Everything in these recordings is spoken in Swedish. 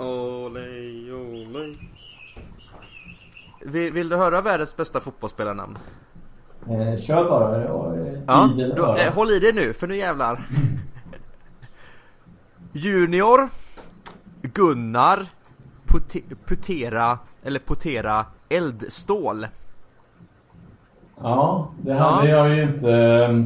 Olej, olej. Vill, vill du höra världens bästa fotbollsspelarnamn? Eh, kör bara. Eh, Ja, då, eh, håll i dig nu för nu jävlar. Junior Gunnar Pute, Putera eller Potera Eldstål. Ja, det Ja. hade jag ju inte eh,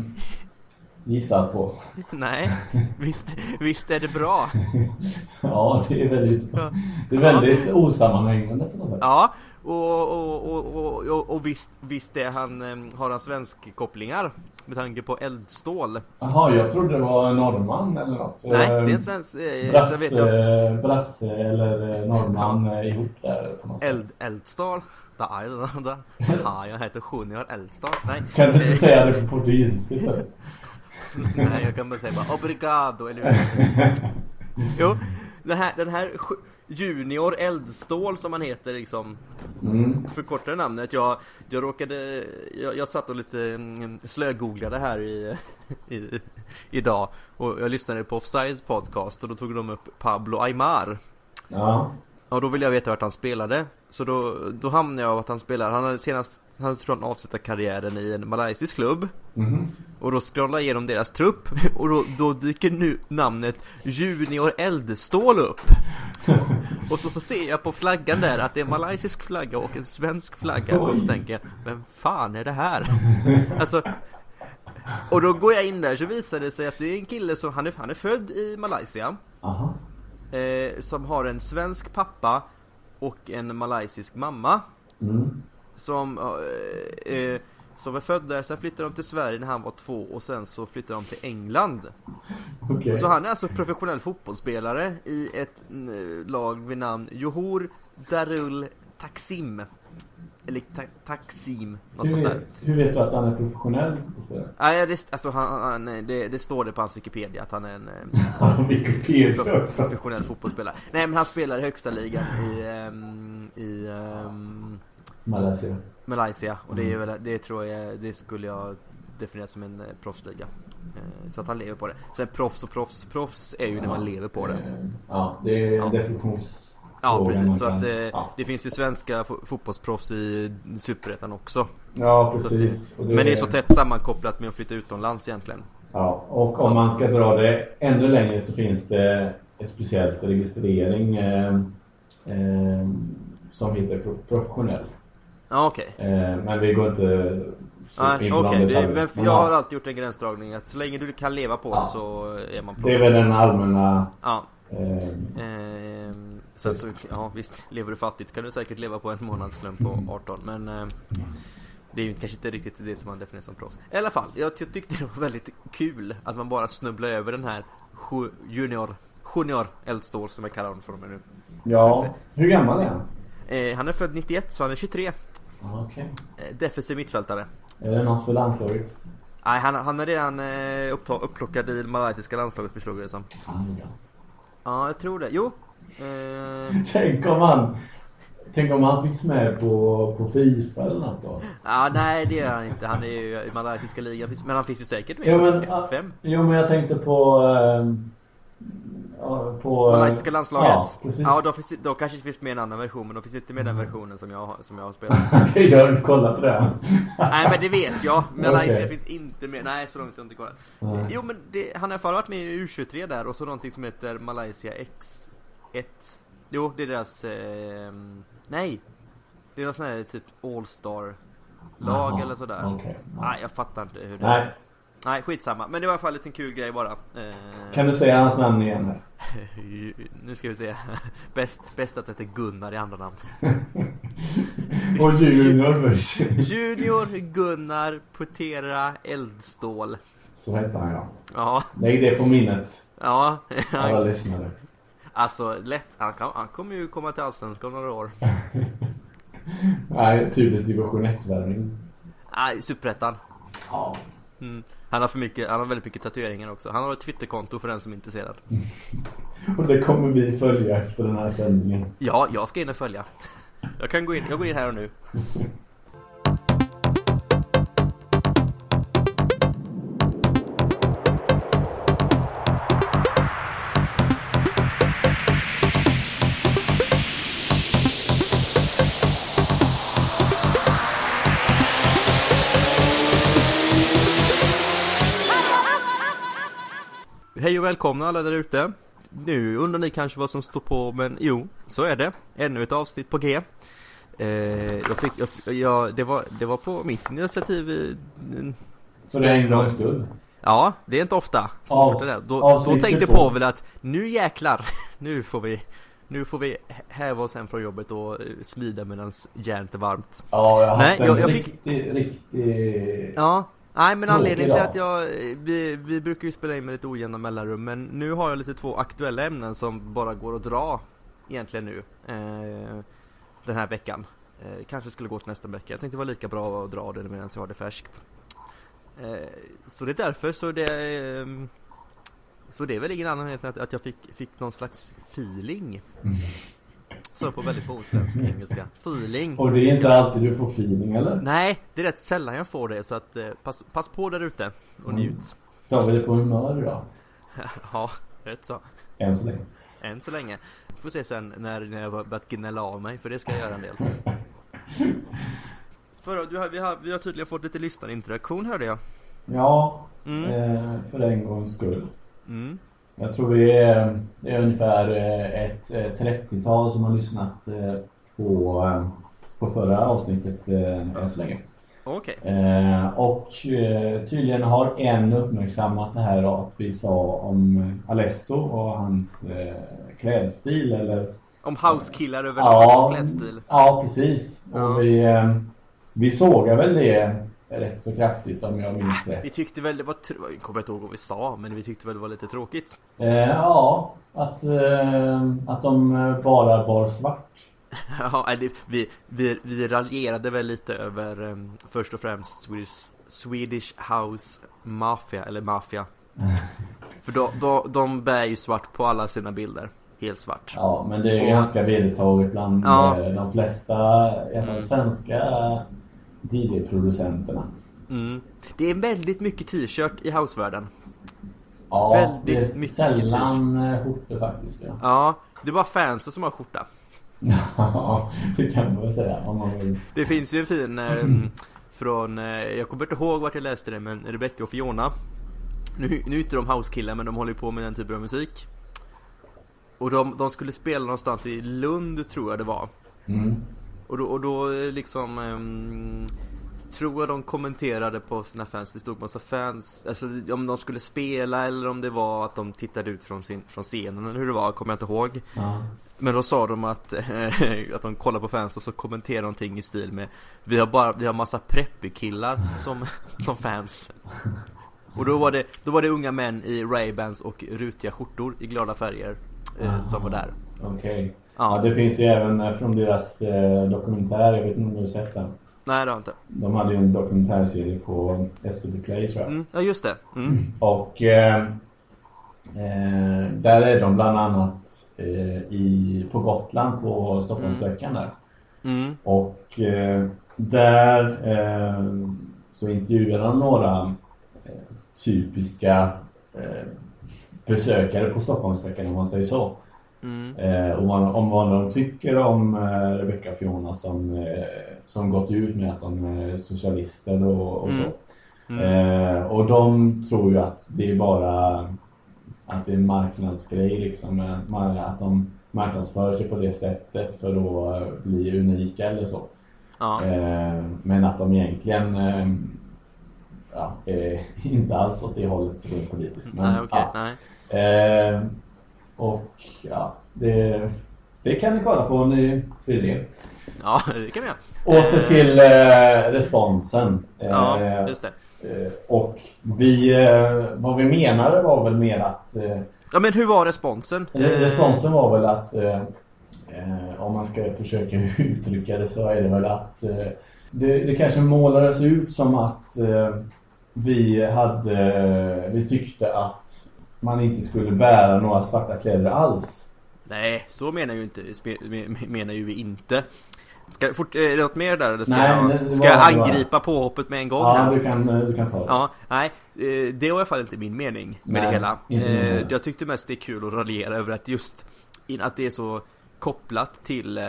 gissat på. Nej, visst, visst är det bra. Ja, det är väldigt, Ja. det är väldigt osammanhängande på något sätt. Ja, och, och, och, och, och, visst, visst är han, eh, har han svensk-kopplingar med tanke på eldstål. Jaha, jag trodde det var norrman eller något. Nej, det är en Eh, svensk, eh, Brasse, vet jag. brasse eller eh, norrman ihop där på något Eld, sätt. eldstål. Ja, jag heter Junior Eldstål. Nej. Kan du inte säga det på portugisiska istället? Nej, jag kan bara säga bara obrigado eller? Jo, den här, den här Junior Eldstål som han heter liksom Mm. förkortade namnet. Jag, jag råkade, jag, jag satt och lite mm, slögooglade här i, i, idag och jag lyssnade på Offsides podcast och då tog de upp Pablo Aymar. Ja. Och då ville jag veta vart han spelade. Så då, då hamnade jag att han spelar, han hade senast, han tror han avslutat karriären i en malaysisk klubb. Mhm. Och då scrollar jag igenom deras trupp och då, då dyker nu namnet Junior Eldstål upp. Och så, så ser jag på flaggan där att det är en malaysisk flagga och en svensk flagga och så tänker jag, vem fan är det här? Alltså Och då går jag in där så visar det sig att det är en kille som, han är, han är född i Malaysia Aha. Eh, Som har en svensk pappa och en malaysisk mamma Mm. som, eh, eh, som var född där, sen flyttade de till Sverige när han var två och sen så flyttade de till England. Okej. Så han är alltså professionell fotbollsspelare i ett eh, lag vid namn Johor Darul Taksim. Eller ta Taksim, något Hur, sånt där. hur vet du att han är professionell? Nej, det, alltså han, han, det, det står det på hans Wikipedia att han är en eh, professionell fotbollsspelare. Nej men han spelar i högsta ligan i, ehm, i ehm, Malaysia. Malaysia och det är Mm. väl, det tror jag, det skulle jag definiera som en eh, proffsliga. Eh, Så att han lever på det. Sen proffs och proffs, proffs är ju när man lever på det. Ja, det är Ja. en definitions... Ja precis, så att eh, ja. det finns ju svenska fo- fotbollsproffs i Superettan också. Ja, precis. Det, men det är så tätt sammankopplat med att flytta utomlands egentligen. Ja, och om man ska dra det ännu längre så finns det ett speciellt registrering eh, eh, som heter pro- professionell. Ja okej. Eh, men vi går inte de okej, det- Men jag ja, har alltid gjort en gränsdragning att så länge du kan leva på Ja. det så är man Det proffs. är väl den allmänna... Ja. Eh, Ehm, sen så, ja visst, lever du fattigt kan du säkert leva på en månadslön på 18 men ehm, det är ju kanske inte riktigt det som man definierar som proffs. I alla fall, jag ty- tyckte det var väldigt kul att man bara snubblar över den här ju- junior, junior Eldstål som jag kallar honom för mig nu. ja, hur gammal är han? Eh, han är född 91 så han är 23. Ja, Okej. Eh, defensiv mittfältare. Är det något för landslaget? Nej, han, han är redan eh, uppta, upplockad i det malaysiska landslaget förstod jag det som. Ah, ja. Ja, jag tror det. Jo. Eh, Tänk om han... Tänk om han finns med på, på Fifa eller något då? Ja, nej det är han inte. Han är ju i malaysiska ligan. Men han finns ju säkert med Jo men, FM. jo, men jag tänkte på... ja, på Malaysiska landslaget. Ja, precis. Ja, då, finns, då kanske det finns med en annan version. Men då finns inte med den versionen som jag, som jag har spelat. Okej, du har kollat på det? nej, men det vet jag. Malaysia Okej. finns inte med. Nej, så långt har jag inte kollat. Nej. Jo, men det, han har i alla fall varit med i U23 där. Och så någonting som heter Malaysia X1. Jo, det är deras... Eh, nej. Det är någon sån här typ All-star lag Jaha, eller sådär. okej. Nej, jag fattar inte hur det Nej, Nej, skitsamma. Men det var i alla fall en liten kul grej bara. Eh, kan du säga hans namn igen? nu ska vi se. Bäst, bäst att det heter Gunnar i andra namn. Och Junior. Junior Gunnar Putera Eldstål. Så hette han ja. Ja, Lägg det på minnet, ja. alla lyssnare. Alltså lätt. Han, kan, han kommer ju komma till Allsvenskan om några år. Nej, typisk division 1-värvning. Nej, Superettan. Ja. Mm. Han har för mycket, han har väldigt mycket tatueringar också. Han har ett Twitterkonto för den som är intresserad. Och det kommer vi följa efter den här sändningen. Ja, jag ska in och följa. Jag kan gå in, jag går in här och nu. välkomna alla där ute. Nu undrar ni kanske vad som står på, men jo, så är det. Ännu ett avsnitt på G. Eh, jag fick, jag, jag, det, var, det var på mitt initiativ. För en gångs skull. Ja, det är inte ofta. Av, det. Då, då tänkte Povel att nu jäklar, nu får vi nu får vi häva oss hem från jobbet och eh, smida medan järnet är varmt. Ja, jag har haft en jag fick... riktig, riktig... Ja, nej men anledningen till att jag, vi, vi brukar ju spela in med lite ojämna mellanrum men nu har jag lite två aktuella ämnen som bara går att dra egentligen nu. Eh, den här veckan. Eh, kanske skulle gå till nästa vecka. Jag tänkte det var lika bra att dra det medan jag har det färskt. Eh, så det är därför så det eh, så det är väl ingen annan än att, att jag fick, fick någon slags feeling. Mm. Så på väldigt bohuslänsk engelska. Feeling. Och det är inte alltid du får feeling eller? Nej, det är rätt sällan jag får det så att eh, pass, pass på där ute och mm. njut. Tar vi det på humör idag? ja, rätt så. Än så länge. Än så länge. Får se sen när, när jag börjat gnälla av mig för det ska jag göra en del. För, du har, vi, har, vi har tydligen fått lite lyssnarinteraktion hörde jag. Ja, mm. eh, för en gångs skull. Mm. Jag tror vi är, det är ungefär eh, ett 30-tal som har lyssnat eh, på, eh, på förra avsnittet än så länge. Okay. och tydligen har en uppmärksammat det här att vi sa om Alesso och hans klädstil eller om housekillar överlag ja, klädstil. Ja, precis. Ja. Och vi, vi sågar väl det rätt så kraftigt om jag minns rätt. Vi tyckte väl det var, jag kommer inte ihåg vad vi sa, men vi tyckte väl det var lite tråkigt. Eh, ja, att, eh, att de bara bar svart. ja, vi, vi, vi raljerade väl lite över um, först och främst Swedish, Swedish House Mafia, eller Mafia. För då, då, de bär ju svart på alla sina bilder. Helt svart. Ja, men det är och, ganska vedertaget bland ja. Eh, de flesta, i alla fall mm. svenska DJ-producenterna. Mm. Det är väldigt mycket t-shirt i housevärlden. Ja, väldigt det är mycket sällan eh, skjortor faktiskt. Ja. ja, det är bara fansen som har skjorta. Ja, det kan man väl säga om man vill. Det finns ju en fin eh, från, eh, jag kommer inte ihåg vart jag läste det, men Rebecca och Fiona. Nu, nu är inte de housekillar, men de håller på med den typen av musik. Och de, de skulle spela någonstans i Lund, tror jag det var. Mm. Och då, och då liksom um, Tror jag de kommenterade på sina fans Det stod massa fans Alltså om de skulle spela eller om det var att de tittade ut från, sin, från scenen eller hur det var Kommer jag inte ihåg ja. Men då sa de att, att de kollade på fans och så kommenterade någonting i stil med Vi har bara, vi har massa preppy-killar som, som fans Och då var det, då var det unga män i Ray-Bans och rutiga skjortor i glada färger eh, Som var där Okej okay. Ja. ja. det finns ju även eh, från deras eh, dokumentär, jag vet inte om du har sett den. Nej, det har jag inte. De hade ju en dokumentärserie på SVT Play tror jag. Mm, ja, just det. Mm. Och eh, eh, där är de bland annat eh, i, på Gotland på Stockholmsveckan där. Mm. Och där så intervjuade de några typiska besökare på Stockholmsveckan om man säger så. Mm. Eh, och man, om vad de tycker om eh, Rebecca och Fiona som, eh, som gått ut med att de är socialister och, och mm. så. Mm. Eh, och de tror ju att det är bara att det är en marknadsgrej liksom. Eh, att de marknadsför sig på det sättet för att eh, bli unika eller så. Ja. men att de egentligen ja, inte alls åt det hållet rent politiskt. Men, nej, okay, ja. nej. Och ja, det, det kan ni kolla på om ni vill det. Ja, det kan vi göra. Åter eh, till eh, responsen. Ja, eh, just det. Eh, och vi, eh, vad vi menade var väl mer att... Ja, men hur var responsen? Responsen var väl att om man ska försöka uttrycka det så är det väl att det, det kanske målades ut som att vi hade, vi tyckte att man inte skulle bära några svarta kläder alls. Nej, så menar ju inte menar ju vi inte. Ska, fort, är det något mer där eller ska, nej, jag, ska jag angripa påhoppet med en gång? Ja, här? Du, kan, du kan ta det. Ja, nej, eh, det var i alla fall inte min mening med nej, det hela. Eh, jag tyckte mest det är kul att raljera över att just att det är så kopplat till eh,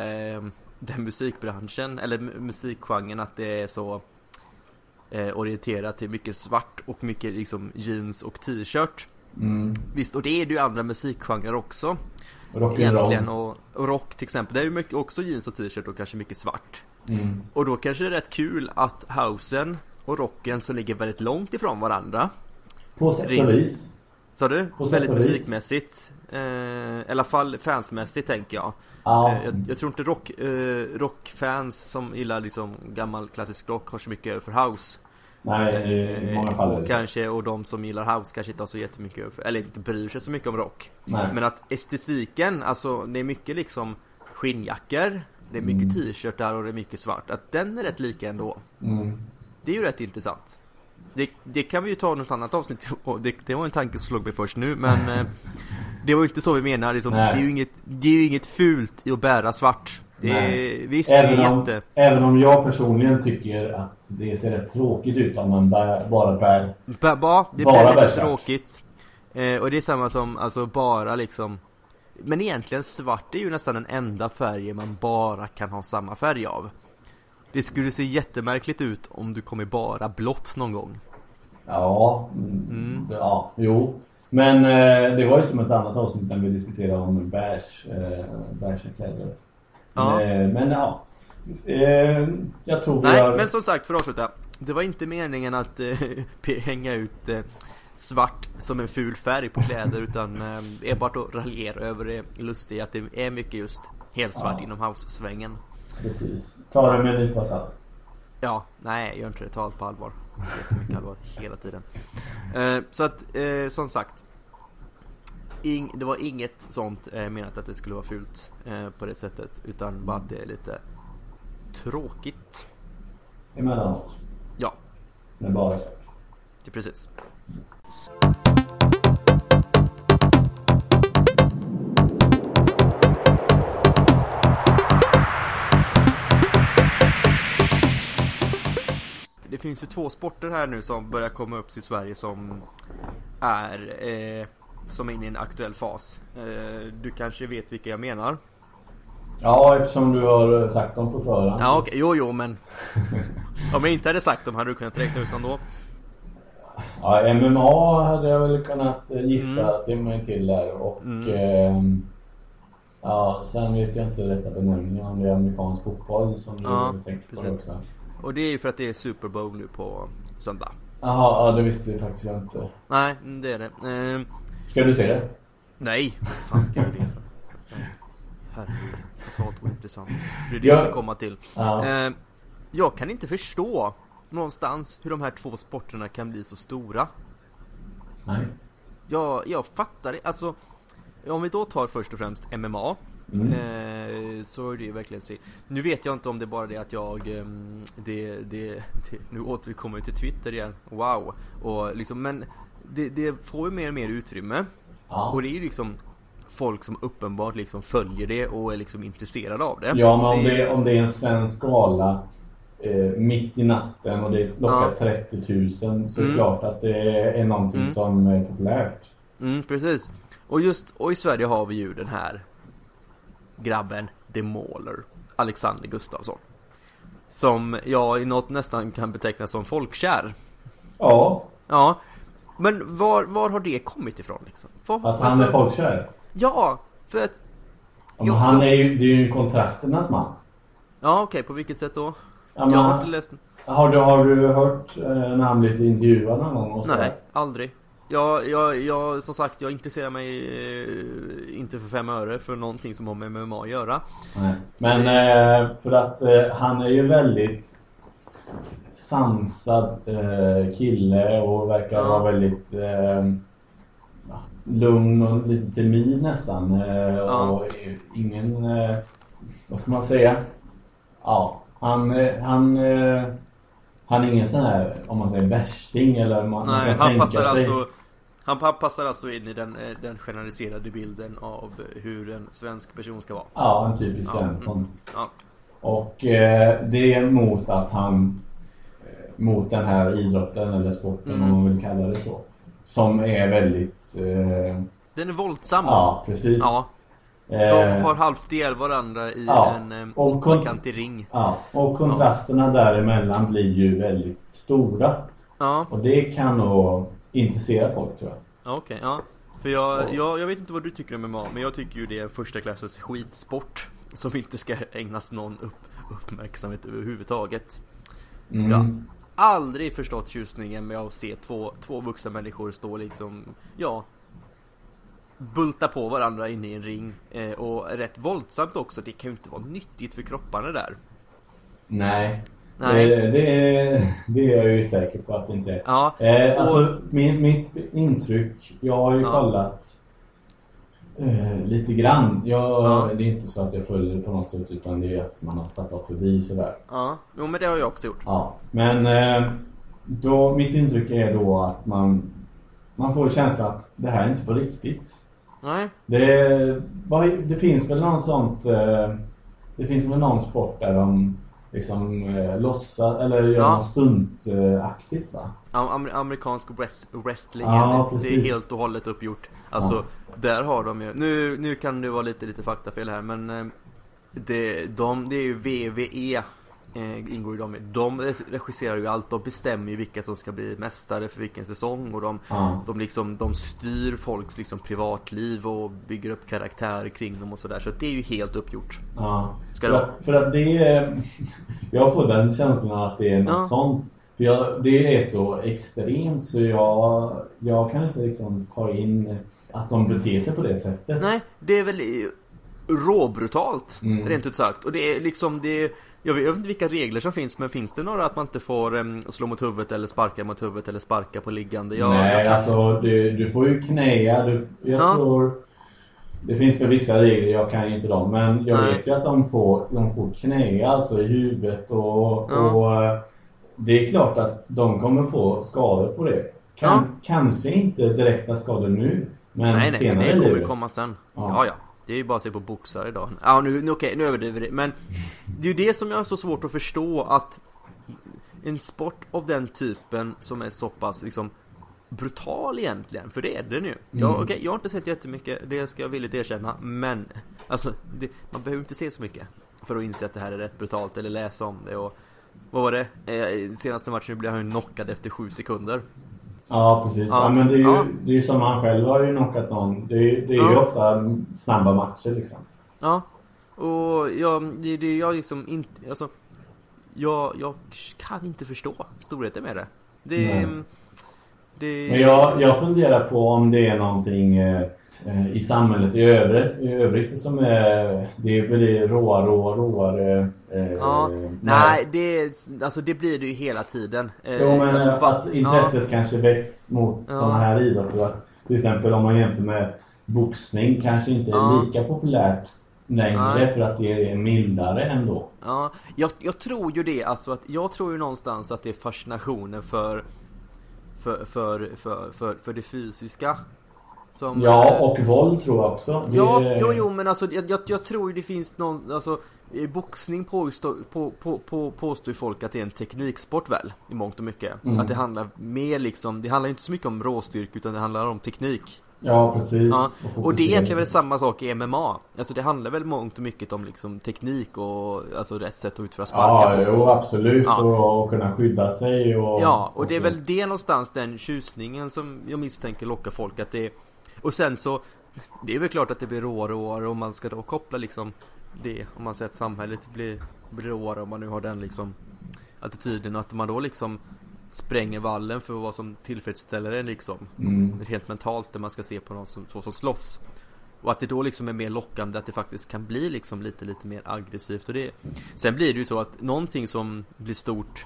den musikbranschen eller musikgenren att det är så orienterat till mycket svart och mycket liksom jeans och t-shirt. Mm. Visst, och det är det ju andra musikgenrer också. Rock egentligen och, och, rock till exempel. Det är ju mycket, också jeans och t-shirt och kanske mycket svart. Mm. Och då kanske det är rätt kul att housen och rocken som ligger väldigt långt ifrån varandra. På sätt och vis. Sa du? På väldigt musikmässigt. Eh, I alla fall fansmässigt tänker jag. Ja. Eh, jag, jag, tror inte rock, eh, rockfans som gillar liksom gammal klassisk rock har så mycket för house. Nej, i många fall det Kanske, och de som gillar house kanske inte har så jättemycket eller inte bryr sig så mycket om rock. Nej. Men att estetiken, alltså det är mycket liksom skinnjackor, det är mycket mm. t-shirtar och det är mycket svart. Att den är rätt lika ändå. Mm. Det är ju rätt intressant. Det, det, kan vi ju ta något annat avsnitt det, det var en tanke som slog mig först nu men eh, Det var ju inte så vi menar liksom, det, är ju inget, det är ju inget fult i att bära svart det är, Visst, även är om, jätte... Även om jag personligen tycker att det ser rätt tråkigt ut om man bär, bara bär ba, ba, det bara blir lite tråkigt eh, Och det är samma som, alltså bara liksom Men egentligen svart är ju nästan den enda färgen man bara kan ha samma färg av det skulle se jättemärkligt ut om du kom i bara blått någon gång. Ja, mm. ja, jo. Men eh, det var ju som ett annat avsnitt när vi diskuterade om beige, eh, beige kläder. Ja. Eh, men ja, eh, jag tror Nej, har... men som sagt för att avsluta. Det var inte meningen att eh, hänga ut eh, svart som en ful färg på kläder utan eh, enbart att raljera över det lustiga att det är mycket just helt svart ja. inom house-svängen. Precis. Ta det med en nypa salt. Ja, nej gör inte det. Ta allt på allvar. Jättemycket allvar hela tiden. Eh, så att, eh, som sagt. Ing, det var inget sånt eh, menat att det skulle vara fult eh, på det sättet. Utan bara att det är lite tråkigt. Emellanåt. Ja. Men bara så. Det precis. det finns ju två sporter här nu som börjar komma upp till Sverige som är eh, som är inne i en aktuell fas. Eh, du kanske vet vilka jag menar? Ja, eftersom du har sagt dem på förhand. Ja. Okay. Jo, jo, men om jag inte hade sagt dem hade du kunnat räkna ut dem då? Ja, MMA hade jag väl kunnat gissa mm. till mig till där och mm. eh, Ja, sen vet jag inte rätta benämningen om det är amerikansk fotboll som ja, du tänker på också. Och det är ju för att det är Super Bowl nu på söndag. Jaha, ja det visste vi faktiskt inte. Nej, det är det. Eh, ska du se det? Nej, vad fan ska jag det för? Herregud, totalt ointressant. Det är det jag ska komma till. Ja. Eh, jag kan inte förstå någonstans hur de här två sporterna kan bli så stora. Nej. Jag, jag fattar det. Alltså, om vi då tar först och främst MMA. Mm. Eh, så är det ju verkligen så. Nu vet jag inte om det är bara det att jag eh, det, det, det, Nu återkommer vi till Twitter igen Wow och liksom, Men det, det får ju mer och mer utrymme ja. Och det är ju liksom Folk som uppenbart liksom följer det och är liksom intresserade av det Ja men om det, det om det är en svensk gala eh, Mitt i natten och det lockar ja. 30 000 Så mm. är det mm. klart att det är någonting mm. som är populärt Mm precis och just, och i Sverige har vi ju den här grabben The Mauler, Alexander Gustafsson. Som jag i något nästan kan beteckna som folkkär. Ja. Ja. Men var, var har det kommit ifrån liksom? Var, att han alltså, är folkkär? Ja, för att... Ja, jag, han är ju, det är ju kontrasternas man. Ja, okej. Okay, på vilket sätt då? Ja, jag har inte läst... Har du, har du hört eh, när han blivit intervjuad någon gång? Nej, aldrig. Jag, jag, jag, som sagt, jag intresserar mig eh, inte för fem öre för någonting som har med MMA att göra. Nej. Men det... eh, för att eh, han är ju väldigt sansad eh, kille och verkar ja. vara väldigt eh, lugn och lite timid nästan. Eh, ja. Och ingen, vad ska man säga? Ja, han, han han är ingen sån här, om man säger värsting eller man, Nej, man han passar sig. alltså han passar alltså in i den, eh, den generaliserade bilden av hur en svensk person ska vara. Ja, en typisk Svensson. Ja. Och eh, det är mot att han eh, mot den här idrotten eller sporten mm. om man vill kalla det så. Som är väldigt eh, Den är våldsam. Ja, precis. Ja. De eh, har halvt ihjäl varandra i ja, en åttakantig ring. Ja, och kontrasterna ja. däremellan blir ju väldigt stora. Ja. Och det kan nog intressera folk tror jag. Okej, okay, ja. För jag, jag, jag vet inte vad du tycker om MMA, men jag tycker ju det är första klassens skitsport. Som inte ska ägnas någon upp, uppmärksamhet överhuvudtaget. Mm. Har aldrig förstått tjusningen med att se två, två vuxna människor stå liksom, ja, bulta på varandra inne i en ring. Eh, och rätt våldsamt också, det kan ju inte vara nyttigt för kropparna där. Nej, Nej. Det, det, är, det är jag ju säker på att det inte är. Ja, eh, alltså, och... min, mitt intryck, jag har ju ja. kollat eh, lite grann. Jag, ja. Det är inte så att jag följer det på något sätt utan det är att man har sappat förbi sådär. Ja, jo men det har jag också gjort. Ja, men eh, då, mitt intryck är då att man, man får känslan att det här är inte på riktigt. Nej. Det, det finns väl någon sånt, eh, det finns väl någon sport där de liksom eh, låtsas eller gör ja. något stuntaktigt va? Amer amerikansk wrestling ja, det är helt och hållet uppgjort. Alltså ja. Där har de ju, nu, nu kan det vara lite, lite faktafel här men eh, det, de, det är ju VVE eh, ingår ju de i. De regisserar ju allt, de bestämmer ju vilka som ska bli mästare för vilken säsong och de, ja. de, liksom, de styr folks liksom, privatliv och bygger upp karaktärer kring dem och sådär. Så det är ju helt uppgjort. Ja. Ska för, att, för att det är, jag får den känslan att det är något ja. sånt. För jag, det är så extremt så jag, jag kan inte liksom ta in att de beter sig på det sättet. Nej, det är väl råbrutalt, mm. rent ut sagt. Och det är liksom, det jag vet, jag vet inte vilka regler som finns men finns det några att man inte får um, slå mot huvudet eller sparka mot huvudet eller sparka på liggande? Jag, Nej, jag kan... alltså du, du får ju knäa. Du, jag ja. tror det finns väl vissa regler, jag kan ju inte dem. Men jag Nej. vet ju att de får, de får knäa alltså i huvudet och, ja. och eh, det är klart att de kommer få skador på det. Kan, ja. Kanske inte direkta skador nu. Men nej, nej, det kommer livet. komma sen. Ja. ja, ja. Det är ju bara att se på boxare idag. Ja, nu, nu okej, nu överdriver det. Men det är ju det som jag har så svårt att förstå att en sport av den typen som är så pass liksom brutal egentligen, för det är den ju. Mm. Jag, okay, jag har inte sett jättemycket, det ska jag villigt erkänna, men alltså, det, man behöver inte se så mycket för att inse att det här är rätt brutalt eller läsa om det och vad var det? Eh, senaste matchen blev han ju knockad efter sju sekunder. Ja, precis. Ja. ja men det är ju ja. det är ju som han själv har ju knockat någon. Det är, det är ja. ju ofta snabba matcher liksom. Ja. Och jag, det, det jag liksom inte, alltså jag, jag kan inte förstå storheten med det. Det, det... Men jag, jag funderar på om det är någonting eh i samhället i övrigt, i övrigt som är, det väl råare och råare Eh, ja, nej, det, alltså det blir det ju hela tiden. Eh, jo, men alltså, att intresset ja. kanske väcks mot ja. sådana här idrotter. Att, till exempel om man jämför med boxning kanske inte är ja. lika populärt längre Nej. för att det är mildare ändå. Ja, jag, jag tror ju det. Alltså att jag tror ju någonstans att det är fascinationen för för, för, för, för, för det fysiska. Som, ja, och våld tror jag också. Det ja, är... jo, jo, men alltså jag, jag, jag tror det finns någon, alltså i boxning påstår, på, på, på, påstår folk att det är en tekniksport väl, i mångt och mycket. Mm. Att det handlar mer liksom, det handlar inte så mycket om råstyrka utan det handlar om teknik. Ja, precis. Ja. Och, och det är egentligen väl samma sak i MMA. Alltså det handlar väl mångt och mycket om liksom teknik och alltså rätt sätt att utföra sparkar Ja, jo absolut. Ja. Och, och, kunna skydda sig och... Ja, och, och det är väl det någonstans den tjusningen som jag misstänker lockar folk att det Och sen så Det är väl klart att det blir råare och råare om man ska då koppla liksom det om man säger att samhället blir, blir råare om man nu har den liksom attityden och att man då liksom spränger vallen för vad som tillfredsställer en liksom. Mm. rent mentalt där man ska se på någon som, som slåss. Och att det då liksom är mer lockande att det faktiskt kan bli liksom lite lite mer aggressivt. Och det Sen blir det ju så att någonting som blir stort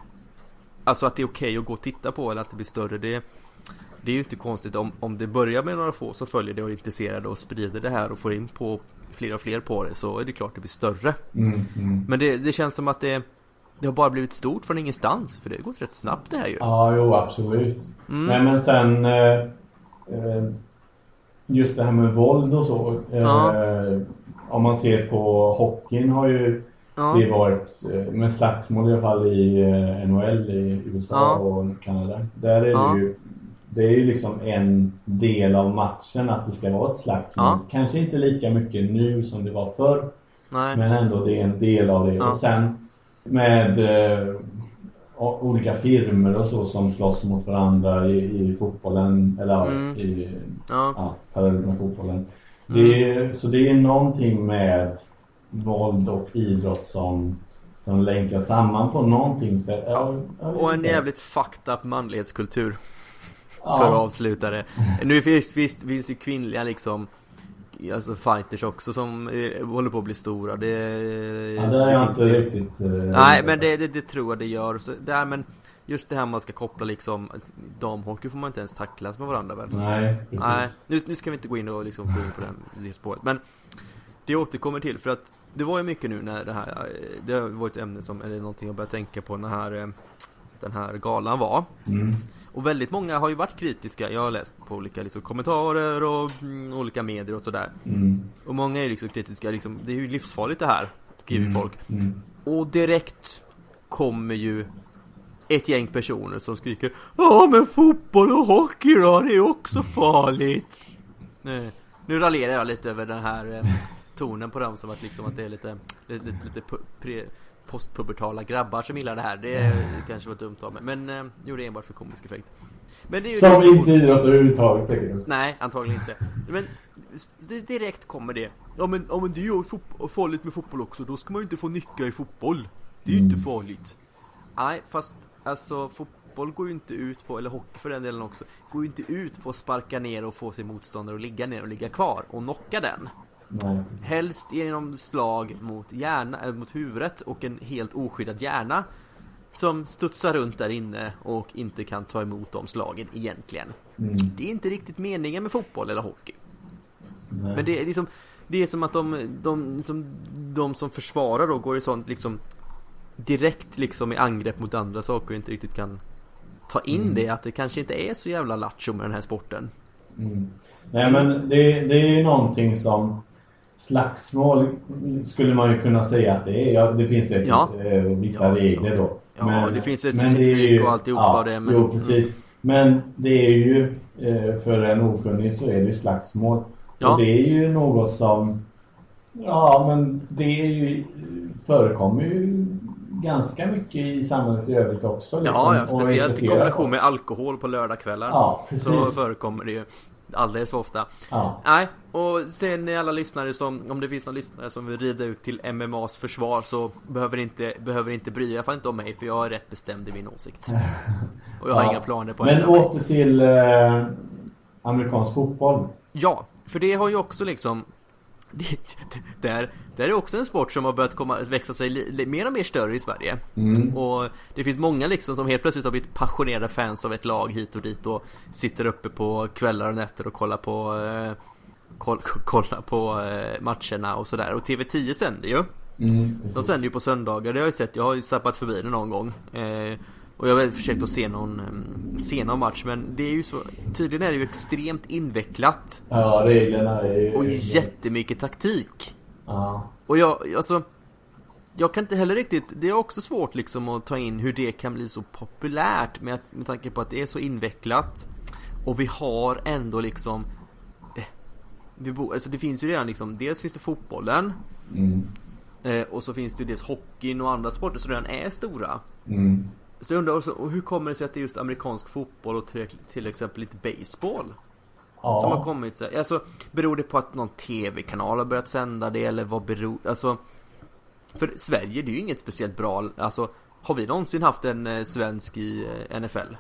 Alltså att det är okej okay att gå och titta på eller att det blir större det Det är ju inte konstigt om, om det börjar med några få som följer det och är intresserade och sprider det här och får in på fler och fler på det så är det klart det blir större. Mm, mm. Men det, det, känns som att det, det har bara blivit stort från ingenstans. För det har gått rätt snabbt det här ju. Ja, jo absolut. Mm. Nej men sen eh, eh just det här med våld och så. Eh, ja. Om man ser på hockeyn har ju ja. det varit eh, med slagsmål i alla fall i eh, NHL i USA ja. och Kanada. Där är det ju det är ju liksom en del av matchen att det ska vara ett slagsmål. Ja. Kanske inte lika mycket nu som det var förr. Nej. Men ändå det är en del av det. Ja. Och sen med eh, olika firmer och så som slåss mot varandra i, i fotbollen eller mm. i, ja. Ja, parallellt med fotbollen. Mm. Det är, så det är någonting med våld och idrott som som länkar samman på någonting sätt. Ja, och en jävligt fucked up manlighetskultur. Ja. För att avsluta det. Nu finns, visst, finns ju kvinnliga liksom Alltså fighters också som är, håller på att bli stora det, Ja det är jag inte det. riktigt uh, Nej men det, det, det, tror jag det gör så, det är, men Just det här man ska koppla liksom Damhockey får man inte ens tacklas med varandra väl? Nej precis. Nej nu, nu ska vi inte gå in och liksom gå in på den, det spåret Men Det återkommer till för att det var ju mycket nu när det här, det var ett ämne som, eller någonting jag började tänka på när här, eh, den här galan var. Mm. Och väldigt många har ju varit kritiska, jag har läst på olika liksom, kommentarer och mm, olika medier och sådär. Mm. Och många är liksom kritiska, liksom, det är ju livsfarligt det här, skriver mm. folk. Mm. Och direkt kommer ju ett gäng personer som skriker Ja men fotboll och hockey då, det är också farligt. Nu, nu raljerar jag lite över den här eh, tonen på dem som att liksom att det är lite, lite, lite pre, postpubertala grabbar som gillar det här. Det mm. kanske var dumt av mig. Men eh, gjorde enbart för komisk effekt. Men det är ju som inte idrott överhuvudtaget säkert. Nej, antagligen inte. Men det, direkt kommer det. Ja men, ja, men det är ju farligt med fotboll också. Då ska man ju inte få nycka i fotboll. Det är ju mm. inte farligt. Nej, fast alltså fotboll går ju inte ut på, eller hockey för den delen också, går ju inte ut på att sparka ner och få sin motståndare att ligga ner och ligga kvar och knocka den. Nej. Helst genom slag mot, hjärna, äh, mot huvudet och en helt oskyddad hjärna som studsar runt där inne och inte kan ta emot de slagen egentligen. Mm. Det är inte riktigt meningen med fotboll eller hockey. Nej. Men det är liksom Det är som att de, de, liksom, de som försvarar då går i sånt liksom Direkt liksom i angrepp mot andra saker och inte riktigt kan Ta in mm. det att det kanske inte är så jävla lattjo med den här sporten. Mm. Nej men det, det är ju någonting som slagsmål skulle man ju kunna säga att det är. Ja, det finns ett, ja. Eh, vissa ja, regler då. Ja, men, det finns ett men teknik det är ju, och alltihopa ja, det. Men, jo, precis. Mm. Men det är ju, eh, för en okunnig så är det slagsmål. Ja. Och det är ju något som, ja men det är ju, förekommer ju ganska mycket i samhället i övrigt också. Liksom, ja, ja, speciellt i kombination med alkohol på lördagskvällar. Ja, precis. Så förekommer det ju. Alldeles för ofta. Ja. Nej, och sen ni alla lyssnare som, om det finns någon lyssnare som vill rida ut till MMAs försvar så behöver inte, behöver inte bry er, i alla fall inte om mig för jag är rätt bestämd i min åsikt. Och jag har ja. inga planer på Men åter till eh, amerikansk fotboll. Ja, för det har ju också liksom där, där är också en sport som har börjat komma, växa sig li, mer och mer större i Sverige. Mm. Och det finns många liksom som helt plötsligt har blivit passionerade fans av ett lag hit och dit och sitter uppe på kvällar och nätter och kollar på eh, koll, kolla på eh, matcherna och sådär. Och TV10 sänder ju. Mm, De sänder ju på söndagar, det har jag sett. Jag har ju zappat förbi det någon gång. Eh, och jag har försökt att se någon, mm, se någon match men det är ju så Tydligen är det ju extremt invecklat Ja reglerna är ju Och jättemycket taktik Ja Och jag, alltså Jag kan inte heller riktigt Det är också svårt liksom att ta in hur det kan bli så populärt med, med tanke på att det är så invecklat Och vi har ändå liksom eh, vi bo, alltså det finns ju redan liksom Dels finns det fotbollen mm. eh, Och så finns det ju dels hockeyn och andra sporter som redan är stora mm. Så jag undrar också, hur kommer det sig att det är just amerikansk fotboll och till, till exempel lite baseball? Ja. Som har kommit så Alltså, beror det på att någon tv-kanal har börjat sända det eller vad beror, alltså För Sverige, det är ju inget speciellt bra, alltså Har vi någonsin haft en eh, svensk i eh, NFL?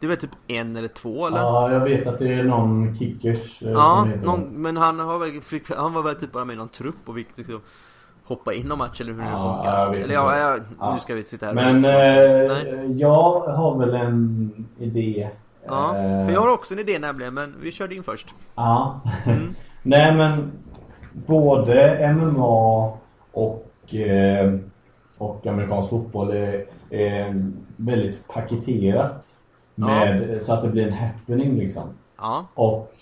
Det är väl typ en eller två eller? Ja, jag vet att det är någon kickers eh, Ja, någon, men han har väl, fick, han var väl typ bara med i någon trupp och fick liksom hoppa in någon match eller hur ja, det funkar? Eller ja, ja, nu ska vi sitta här Men eh, jag har väl en idé Ja, eh, för jag har också en idé nämligen men vi körde in först Ja mm. Nej men Både MMA och eh, Och amerikansk fotboll är, är väldigt paketerat med, ja. Så att det blir en happening liksom Ja Och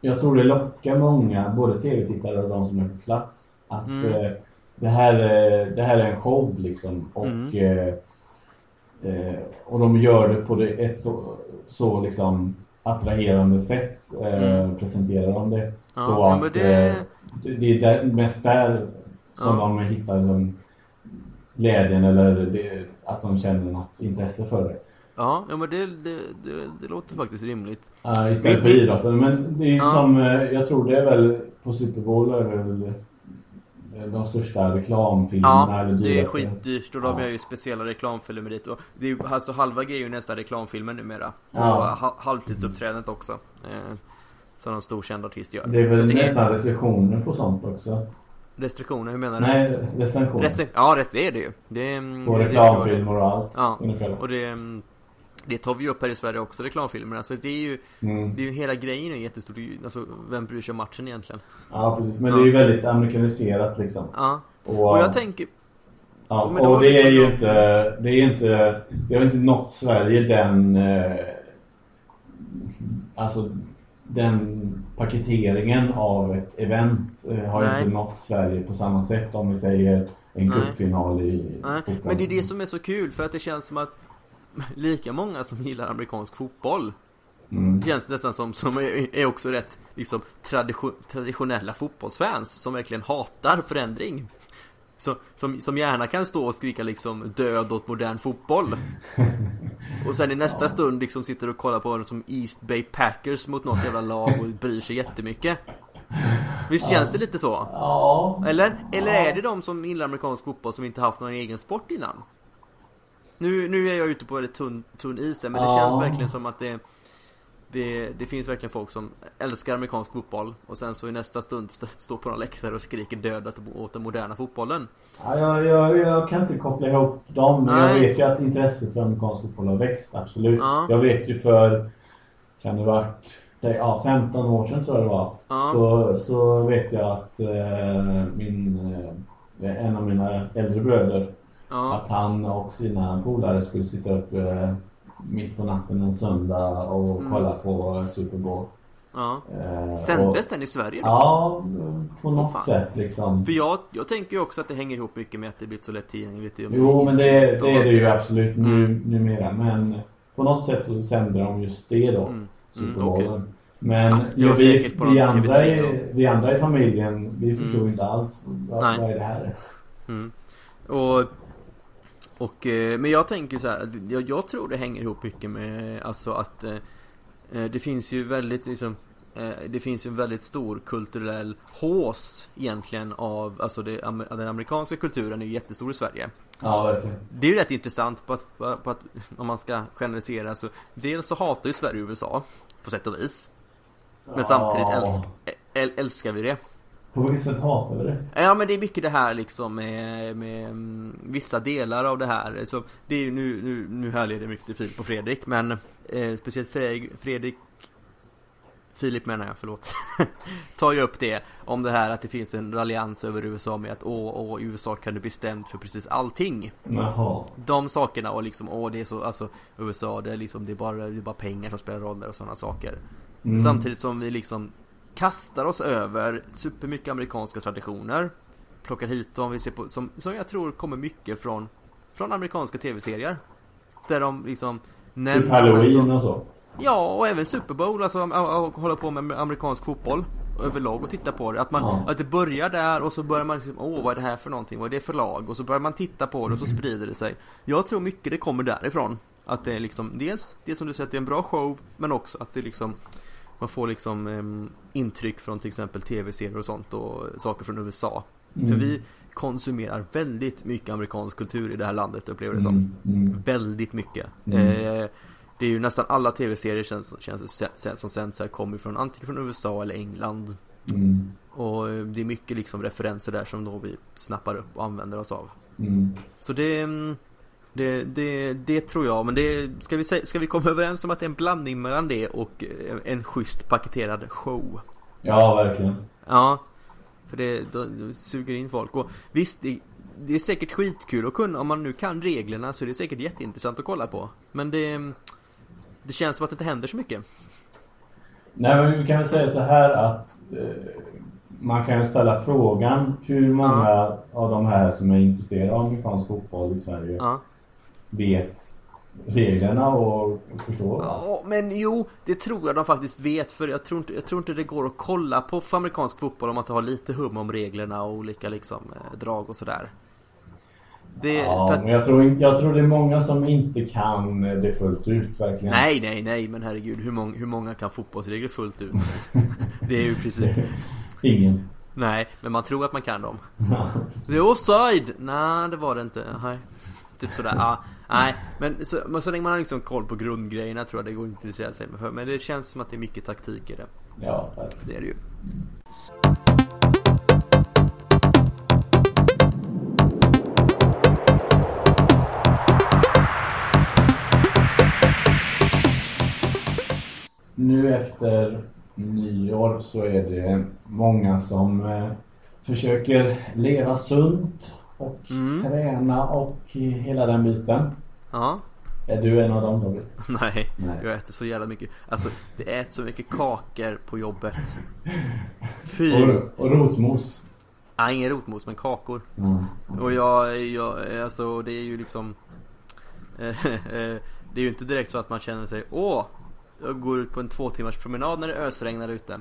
Jag tror det lockar många Både tv-tittare och de som är på plats Att mm. eh, det här, det här är en show liksom. Och, mm. eh, eh, och de gör det på det ett så, så liksom attraherande sätt. Eh, mm. Presenterar de det. Ja, så att det... Eh, det är där, mest där som ja. de hittar liksom, glädjen eller det, att de känner något intresse för det. Ja, ja men det, det, det, det låter faktiskt rimligt. Ja, istället för idrotten. Men det är ju ja. som, eh, jag tror det är väl på Super Bowl är väl de största reklamfilmerna. Ja, det är skitdyrt och de ja. gör ju speciella reklamfilmer dit. Och det är, alltså halva är ju nästan reklamfilmer numera. Ja. Och halvtidsuppträdandet också. Eh, som någon stor känd artist gör. Det är väl det nästan är... restriktioner på sånt också. Restriktioner, hur menar du? Nej, recensioner. Restri ja, det är det ju. Det är, på reklamfilmer och allt. Ja, och det det tar vi upp här i Sverige också, reklamfilmer. Alltså det är ju, mm. det är ju hela grejen är jättestort. Alltså, vem bryr sig om matchen egentligen? Ja, precis. Men ja. det är ju väldigt amerikaniserat liksom. Ja. Och, och jag tänker... Ja, och, och det liksom är ju inte, det är inte, det har inte nått Sverige den, eh, alltså den paketeringen av ett event eh, har Nej. inte nått Sverige på samma sätt om vi säger en cupfinal i Nej. Men det är det som är så kul för att det känns som att lika många som gillar amerikansk fotboll. Mm. Känns nästan som, som är, är också rätt liksom tradition, traditionella fotbollsfans som verkligen hatar förändring. Så, som, som gärna kan stå och skrika liksom död åt modern fotboll. Och sen i nästa ja. stund liksom sitter och kollar på som East Bay Packers mot något jävla lag och bryr sig jättemycket. Visst känns det lite så? Ja. Eller, eller är det de som gillar amerikansk fotboll som inte haft någon egen sport innan? Nu, nu är jag ute på väldigt tunn, tunn is men det ja. känns verkligen som att det, det, det finns verkligen folk som älskar amerikansk fotboll och sen så i nästa stund st står på någon läktare och skriker död åt den moderna fotbollen. Ja, jag, jag, jag kan inte koppla ihop dem, men Nej. jag vet ju att intresset för amerikansk fotboll har växt, absolut. Ja. Jag vet ju för, kan det varit, ja 15 år sedan tror jag det var, ja. så, så vet jag att eh, min, eh, en av mina äldre bröder Ja. Att han och sina polare skulle sitta upp eh, mitt på natten en söndag och mm. kolla på Super Bowl. Ja. Eh, Sändes den i Sverige då? Ja, på något oh, sätt liksom. För jag, jag tänker ju också att det hänger ihop mycket med att det blivit så lättillgängligt. Jo, men det, det är det ju absolut nu, mm. numera. Men på något sätt så sände de just det då. Mm. Super mm, okay. Men ja, vi, vi, andra i, vi andra i familjen, vi förstod mm. inte alls vad, vad är det här. Mm. Och och, eh, men jag tänker så här, jag, jag, tror det hänger ihop mycket med alltså att eh, eh det finns ju väldigt liksom eh, det finns ju en väldigt stor kulturell hås egentligen av, alltså det, den amerikanska kulturen är ju jättestor i Sverige. Ja, verkligen. Det är ju rätt intressant på att, på att om man ska generalisera så dels så hatar ju Sverige USA på sätt och vis. Men ja. samtidigt älsk, älskar vi det. Hatar vi det? Ja men det är mycket det här liksom med, med um, vissa delar av det här. Så det är nu, nu, nu härleder mycket till Filip och Fredrik men eh, speciellt Fredrik, Filip menar jag, förlåt. tar ju upp det om det här att det finns en raljans över USA med att åh, åh, USA kan du bestämt för precis allting. Jaha. De sakerna och liksom, åh, det är så, alltså USA, det är liksom, det är bara, det är bara pengar som spelar roll och sådana saker. Mm. Samtidigt som vi liksom kastar oss över supermycket amerikanska traditioner. Plockar hit dem, vi ser på, som, som jag tror kommer mycket från, från amerikanska tv-serier. Där de liksom nämner... Typ Halloween och så? Ja, och även Super Bowl, alltså hålla på med amerikansk fotboll överlag och titta på det. Att, man, ja. att det börjar där och så börjar man liksom, åh vad är det här för någonting, vad är det för lag? Och så börjar man titta på det och så mm. sprider det sig. Jag tror mycket det kommer därifrån. Att det är liksom, dels det som du säger, att det är en bra show, men också att det liksom man får liksom um, intryck från till exempel tv-serier och sånt och saker från USA. Mm. För vi konsumerar väldigt mycket amerikansk kultur i det här landet upplever det som. Mm. Mm. Väldigt mycket. Mm. Eh, det är ju nästan alla tv-serier känns, känns, som sänds här kommer från antingen från USA eller England. Mm. Och eh, det är mycket liksom referenser där som då vi snappar upp och använder oss av. Mm. Så det mm, det, det, det tror jag, men det, ska, vi, ska vi komma överens om att det är en blandning mellan det och eh, en schysst paketerad show? Ja, verkligen. Ja, för det, det suger in folk. Och visst, det, det är säkert skitkul att kunna, om man nu kan reglerna så är det säkert jätteintressant att kolla på. Men det, det känns som att det inte händer så mycket. Nej, men vi kan väl säga så här att eh, man kan ju ställa frågan hur många ja. av de här som är intresserade av amerikansk fotboll i Sverige ja vet reglerna och förstår. Ja, men jo, det tror jag de faktiskt vet för jag tror inte, jag tror inte det går att kolla på amerikansk fotboll om man inte har lite hum om reglerna och olika liksom eh, drag och sådär. Det, ja, att... men jag tror, jag tror det är många som inte kan det fullt ut verkligen. Nej, nej, nej, men herregud, hur många, hur många kan fotbollsregler fullt ut? det är ju precis... Ingen. Nej, men man tror att man kan dem. det är offside! Nej, det var det inte. Nej. Typ sådär, ja. Nej, men så, men så länge man har liksom koll på grundgrejerna tror jag det går att intressera sig för. Men det känns som att det är mycket taktik i det. Ja, det är det ju. Nu efter nyår så är det många som eh, försöker leva sunt och mm. träna och hela den biten. Ja. Är du en av dem David? Nej, Nej, jag äter så jävla mycket. Alltså det äter så mycket kakor på jobbet. Fy! Och, och rotmos? Nej, ingen rotmos men kakor. Mm. Och jag, jag, alltså det är ju liksom Det är ju inte direkt så att man känner sig Åh! Jag går ut på en två timmars promenad när det ösregnar ute.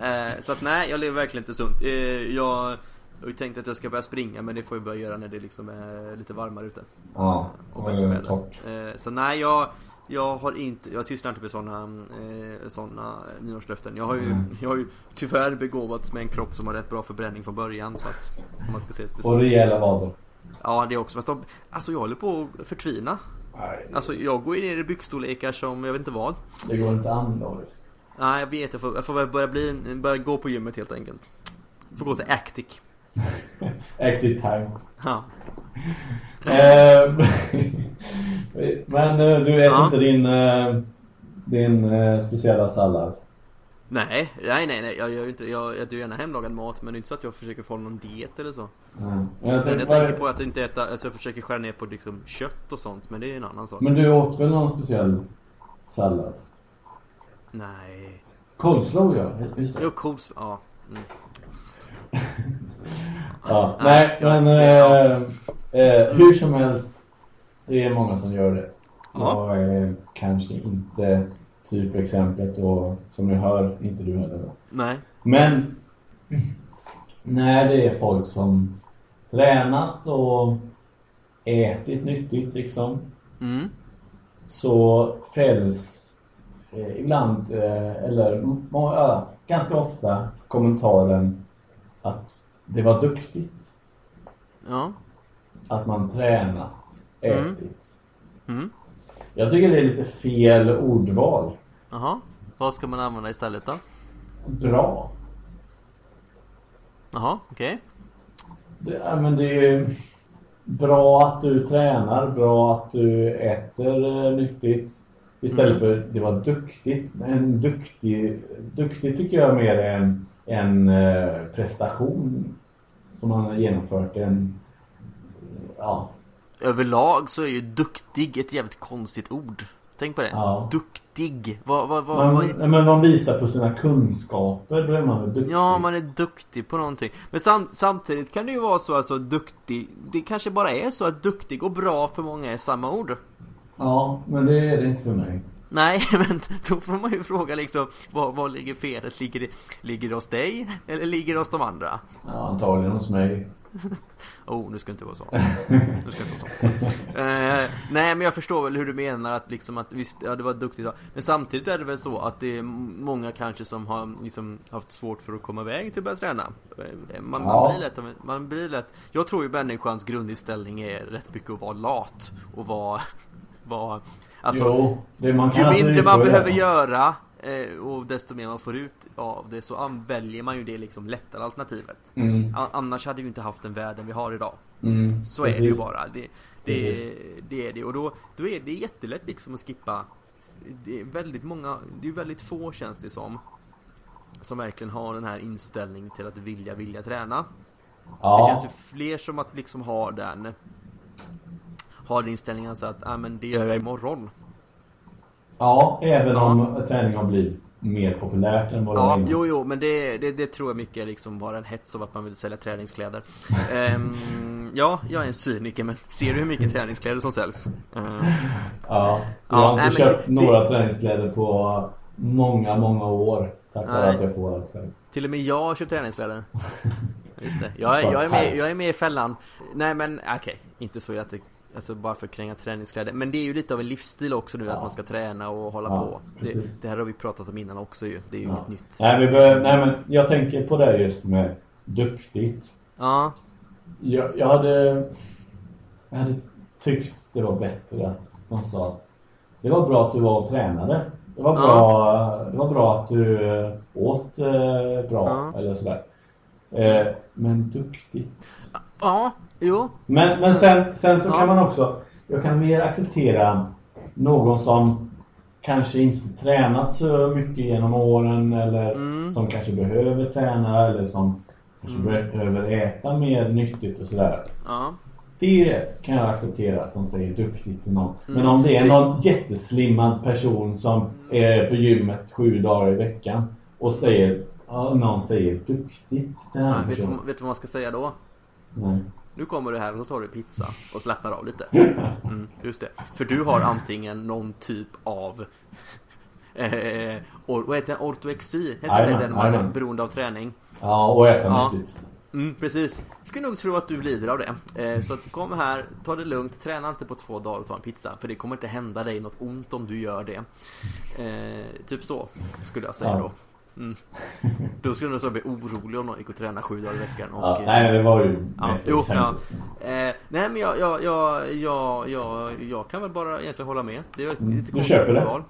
eh, så att nej, jag lever verkligen inte sunt. Eh, jag jag har ju tänkt att jag ska börja springa men det får jag börja göra när det liksom är lite varmare ute. Ja, och bättre väder. Eh, så nej, jag, jag har inte, jag sysslar inte med sådana eh, såna nyårslöften. Jag har, ju, mm. jag har ju tyvärr begåvats med en kropp som har rätt bra förbränning från början. Så att, om man ska se det så. Och rejäla vader. Ja, det också. Fast de, alltså jag håller på att förtvina. Nej. Alltså jag går ner i byxstorlekar som jag vet inte vad. Det går inte an David. Nej, jag vet. Jag får, jag får börja, bli, börja gå på gymmet helt enkelt. Jag får gå till Actic. Active time. Ja. Ehm, men eh, du äter ja. inte din, eh, din eh, speciella sallad? Nej, nej, nej, nej. Jag gör inte Jag äter gärna hemlagad mat men det är inte så att jag försöker få någon diet eller så. Mm. Jag, men jag tänker på att inte äta, alltså jag försöker skära ner på liksom kött och sånt men det är en annan sak. Men du åt väl någon speciell sallad? Nej. Coleslaw ja, visst Jo, coleslaw, ja. Mm. ja, nej, men eh, eh, hur som helst. Det är många som gör det. Ja. Jag är kanske inte typexemplet och som jag hör, inte du heller. Nej. Men när det är folk som tränat och ätit nyttigt liksom. Mm. Så fälls eh, ibland, eh, eller ja, ganska ofta kommentaren att det var duktigt. Ja. Att man tränat, mm. ätit. Mm. Mm. Jag tycker det är lite fel ordval. Jaha. Vad ska man använda istället då? Bra. Jaha, okej. Okay. Ja, men det är bra att du tränar, bra att du äter eh, nyttigt. Istället mm. för det var duktigt. Men duktig, duktig tycker jag mer är en en eh, prestation som han har genomfört. En, ja. Överlag så är ju duktig ett jävligt konstigt ord. Tänk på det. Ja. Duktig. Vad, vad, vad, man, vad... Men man visar på sina kunskaper, då är man väl duktig. Ja, man är duktig på någonting. Men sam samtidigt kan det ju vara så alltså duktig. Det kanske bara är så att duktig och bra för många är samma ord. Ja, men det är det inte för mig. Nej, men då får man ju fråga liksom Var, var ligger felet? Ligger det, ligger det hos dig? Eller ligger det hos de andra? Ja, antagligen hos mig Oh, nu ska inte vara så Nu ska inte vara så uh, Nej, men jag förstår väl hur du menar att liksom att visst, ja det var duktigt Men samtidigt är det väl så att det är många kanske som har liksom haft svårt för att komma iväg till att börja träna man, ja. man, blir lätt, man blir lätt Jag tror ju människans grundinställning är rätt mycket att vara lat och vara, vara Alltså, jo, det man kan ju mindre man behöver göra eh, och desto mer man får ut av det så väljer man ju det liksom lättare alternativet. Mm. Annars hade vi inte haft den världen vi har idag. Mm, så precis. är det ju bara. Det, det, det, är det. Och då, då är det jättelätt liksom att skippa. Det är väldigt många, det är väldigt få känns det som. Som verkligen har den här inställningen till att vilja, vilja träna. Ja. Det känns ju fler som att liksom ha den har inställningen så att ah, men det gör jag imorgon. Ja, även ja. om träning har blivit mer populärt än vad ja, det var Jo, jo, men det, det, det, tror jag mycket liksom bara en hets av att man vill sälja träningskläder. um, ja, jag är en cyniker, men ser du hur mycket träningskläder som säljs? Uh, ja, jag har inte nej, köpt det, några träningskläder på många, många år. Tack vare att jag får allt själv. Till och med jag har köpt träningskläder. Just det. Jag, jag, är med, jag är med i fällan. Nej men okej, okay. inte så det Alltså bara för att kränga träningskläder. Men det är ju lite av en livsstil också nu ja. att man ska träna och hålla ja, på. Det, det, här har vi pratat om innan också ju. Det är ju ja. inget nytt. Nej, vi bör, nej men jag tänker på det just med duktigt. Ja. Jag, jag hade... Jag hade tyckt det var bättre att de sa att det var bra att du var och tränade. Det var bra, det var bra att du eh, åt eh, bra eller sådär. Eh, men duktigt. Ja, Jo. Men, men sen, sen så ja. kan man också, jag kan mer acceptera någon som kanske inte tränat så mycket genom åren eller mm. som kanske behöver träna eller som kanske mm. behöver äta mer nyttigt och sådär. Ja. Det kan jag acceptera att de säger duktigt till någon. Mm. Men om det är någon jätteslimmad person som är på gymmet sju dagar i veckan och säger, ja, någon säger duktigt. Den här ja, vet, du, vet du vad man ska säga då? Nej. Nu kommer du här och så tar du pizza och slappnar av lite. Mm, just det. För du har antingen någon typ av eh, or, vad heter det? Ortoexi? Heter Amen, det den man är beroende av träning? Ja, och äta ja. nyttigt. Mm, precis. Skulle nog tro att du lider av det. Eh, så att kom här, ta det lugnt, träna inte på två dagar och ta en pizza. För det kommer inte hända dig något ont om du gör det. Eh, typ så, skulle jag säga ja. då. Mm. Då skulle du nog bli orolig om någon gick och tränade sju dagar i veckan. Och, ja, nej, det var ju ja, jo, ja. Eh, Nej, men jag, jag, jag, jag, jag, jag kan väl bara egentligen hålla med. Det är mm. lite Du köper det? Val.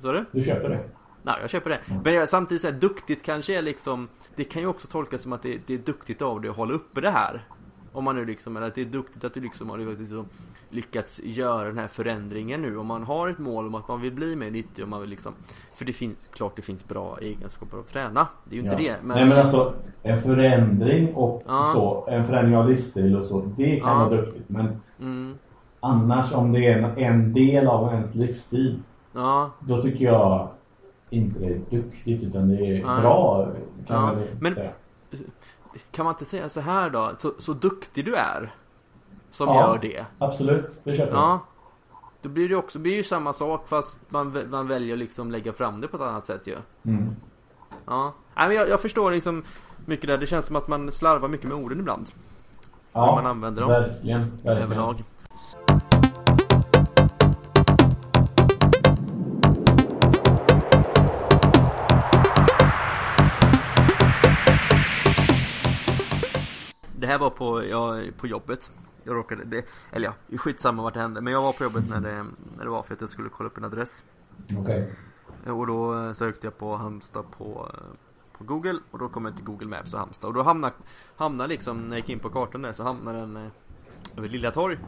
Så du? Du köper det? Nej, jag köper det. Mm. Men jag, samtidigt så här, duktigt kanske är liksom Det kan ju också tolkas som att det, det är duktigt av dig att hålla uppe det här. Om man nu liksom, eller att det är duktigt att du liksom har liksom lyckats göra den här förändringen nu. Om man har ett mål om att man vill bli mer nyttig och man vill liksom För det finns, klart det finns bra egenskaper att träna. Det är ju inte ja. det. Men... Nej men alltså en förändring och ja. så, en förändring av livsstil och så, det kan ja. vara duktigt. Men mm. annars om det är en, en del av ens livsstil, ja. då tycker jag inte det är duktigt utan det är bra. Kan man men, säga kan man inte säga så här då? Så, så duktig du är. Som ja, gör det. Absolut, det köper ja. Då blir det också blir ju samma sak fast man, man väljer liksom lägga fram det på ett annat sätt ju. Mm. Ja. Nej, men jag, jag förstår liksom mycket där. Det känns som att man slarvar mycket med orden ibland. Ja, när man använder dem. Verkligen, verkligen. Överlag. Här var på, ja, på jobbet. Jag råkade, det, eller ja, skitsamma vart det hände. Men jag var på jobbet när det, när det var för att jag skulle kolla upp en adress. Okej. Okay. Och då eh, sökte jag på Halmstad på, eh, på Google. Och då kom jag till Google Maps och Halmstad. Och då hamnade, hamnade liksom, när jag gick in på kartan där så hamnade den eh, över Lilla Torg.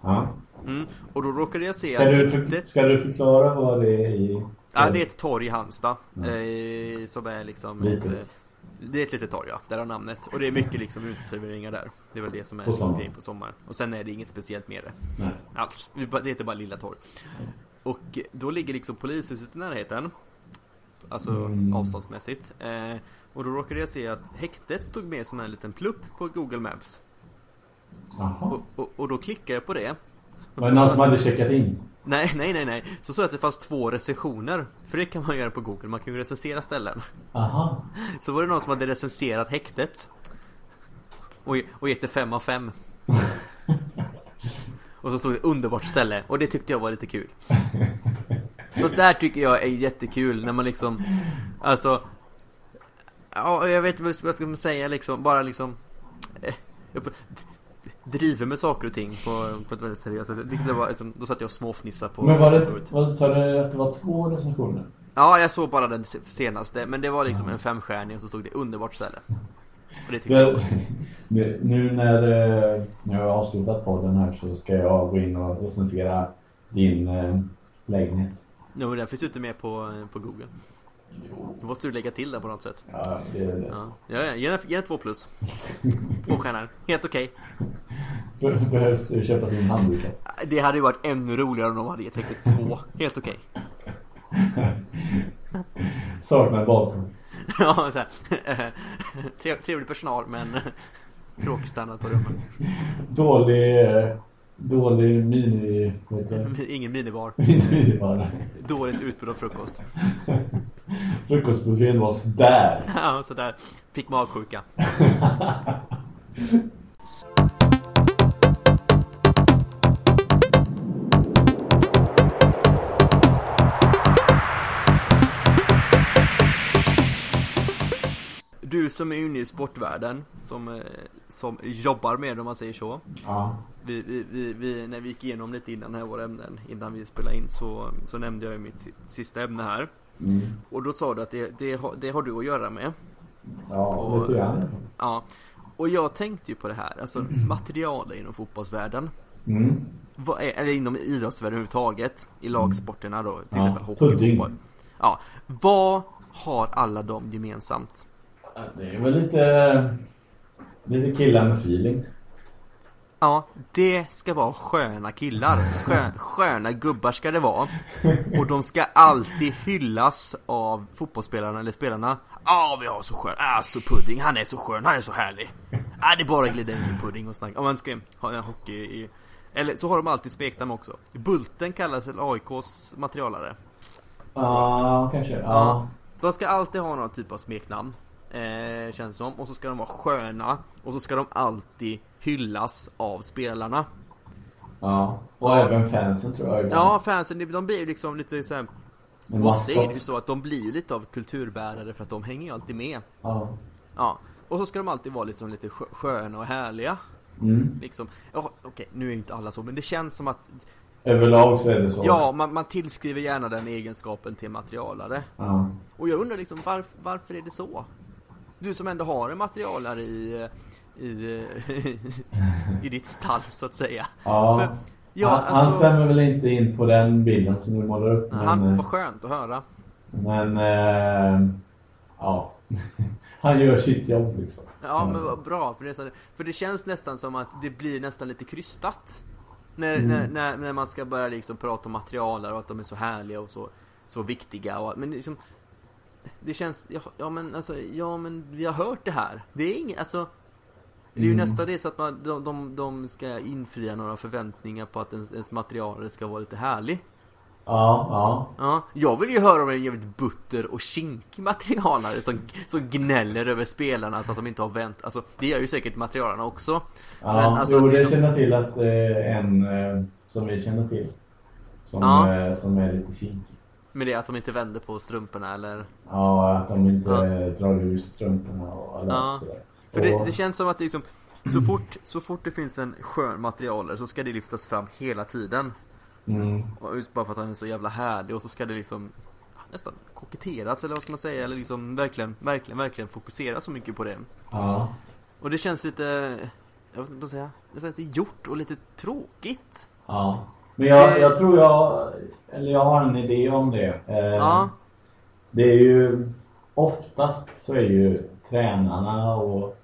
Ja. Mm. Och då råkade jag se ska att du, för, Ska du förklara vad det är i? Ja, det är ett torg i Halmstad. Ja. Eh, som är liksom Litet. ett, det är ett litet torg ja, där har namnet. Och det är mycket liksom uteserveringar där. Det är väl det som är på grejen på sommaren. Och sen är det inget speciellt med det. Nej. Alls. Det heter bara Lilla Torg. Och då ligger liksom polishuset i närheten. Alltså mm. avståndsmässigt. Eh, och då råkade jag se att häktet stod med som en liten plupp på Google Maps. Och, och, och, då klickade jag på det. Var det någon som hade checkat in? Nej, nej, nej, nej. Så så att det fanns två recensioner. För det kan man göra på Google. Man kan ju recensera ställen. Aha. Så var det någon som hade recenserat häktet. Och, och gett det fem av fem. och så stod det underbart ställe. Och det tyckte jag var lite kul. Så där tycker jag är jättekul när man liksom Alltså Ja, jag vet inte vad ska man säga liksom Bara liksom eh, driver med saker och ting på, på ett väldigt seriöst sätt. Det var, liksom, då satt jag och småfnissade på Men var det, vad sa du att det var två recensioner? Ja, jag såg bara den senaste. Men det var liksom en femstjärning och så stod det underbart ställe. Och det tyckte jag Nu när, eh, när jag har avslutat podden här så ska jag gå in och recensera din eh, lägenhet. Jo, den finns ju inte med på, på Google. Då måste du lägga till det på något sätt. Ja, det är det. Ja, ja ge, den, två plus. två stjärnor. Helt okej. Okay. Behövs köpa sin handduk? Det hade ju varit ännu roligare om de hade gett häktet två. Helt okej. Okay. Saknar badkar. ja, så här. Trevlig personal men tråkig standard på rummen. Dålig Dålig mini... Ingen minibar. minibar. Dåligt utbud av frukost. Frukostbuffén var sådär. ja, sådär. Fick magsjuka. Du som är inne i sportvärlden, som, eh, som jobbar med det om man säger så. Ja. Vi, vi, vi, vi, när vi gick igenom lite innan här våra ämnen, innan vi spelade in, så, så nämnde jag ju mitt sista ämne här. Mm. Och då sa du att det, det, har, det har du att göra med. Ja, Och- lite grann. Ja. Och jag tänkte ju på det här, alltså material inom fotbollsvärlden. Mm. Vad är, eller inom idrottsvärlden överhuvudtaget, i lagsporterna då, till Ja, exempel hockey, pudding. fotboll. Ja. Vad har alla dem gemensamt? Det är väl lite, lite killar med feeling. Ja, det ska vara sköna killar. Skö, sköna gubbar ska det vara. Och de ska alltid hyllas av fotbollsspelarna eller spelarna. Ja, vi har så skön, alltså Pudding, han är så skön, han är så härlig. Ja, det är bara glida in till Pudding och snacka. Om man ska ha en hockey i... Eller så har de alltid smeknamn också. Bulten kallas väl AIKs materialare. Ja, kanske. Ja. Ja. De ska alltid ha någon typ av smeknamn. Eh, känns som. Och så ska de vara sköna. Och så ska de alltid hyllas av spelarna. ja. Och Ja. även fansen tror jag. ibland. Ja, fansen, de- blir ju liksom lite såhär En Ofta är det ju så att de blir ju lite av kulturbärare för att de hänger ju alltid med. Ja. Ja. Och så ska de alltid vara liksom lite skö- sköna och härliga. Mm. Liksom. Ja, okej, nu är ju inte alla så, men det känns som att Överlag så är det så. Ja, man, man tillskriver gärna den egenskapen till materialare. Ja. Och jag undrar liksom varf, varför är det så? Du som ändå har en materialare i, i, i ditt stall så att säga. ja. För- Ja, han, han alltså, stämmer väl inte in på den bilden som du målar upp. Men, han eh, var skönt att höra. men eh, ja. han gör sitt jobb liksom. Ja men vad bra, för det, är så, för det känns nästan som att det blir nästan lite krystat. När, Mm. när, när, när man ska börja liksom prata om materialare och att de är så härliga och så, så viktiga. Och, men liksom, det känns, ja, ja men alltså, ja men vi har hört det här. Det är inget, alltså det är ju Mm. nästan det så att man, de, de, de ska infria några förväntningar på att ens, ens materialare ska vara lite härlig. Ja, ja. Ja, jag vill ju höra om en jävligt butter och kinkig materialare som, som gnäller över spelarna så att de inte har vänt. Alltså, det gör ju säkert materialarna också. Ja, Men alltså, jo, det är det som- känner till att eh, en eh, som vi känner till. Som, Ja. eh, som är lite kinkig. Med det att de inte vänder på strumporna eller... Ja, att de inte Ja. drar ur strumporna och alla Ja. sådär. För det, det känns som att liksom, så fort, så fort det finns en skön materialare så ska det lyftas fram hela tiden. Mm. Och just bara för att han är så jävla härlig och så ska det liksom nästan koketteras eller vad ska man säga eller liksom verkligen, verkligen, verkligen fokusera så mycket på det. Ja. Och det känns lite, jag vet inte vad säga, nästan lite gjort och lite tråkigt. Ja. Men jag, Det- jag tror jag, eller jag har en idé om det. Eh, Ja. Det är ju, oftast så är ju tränarna och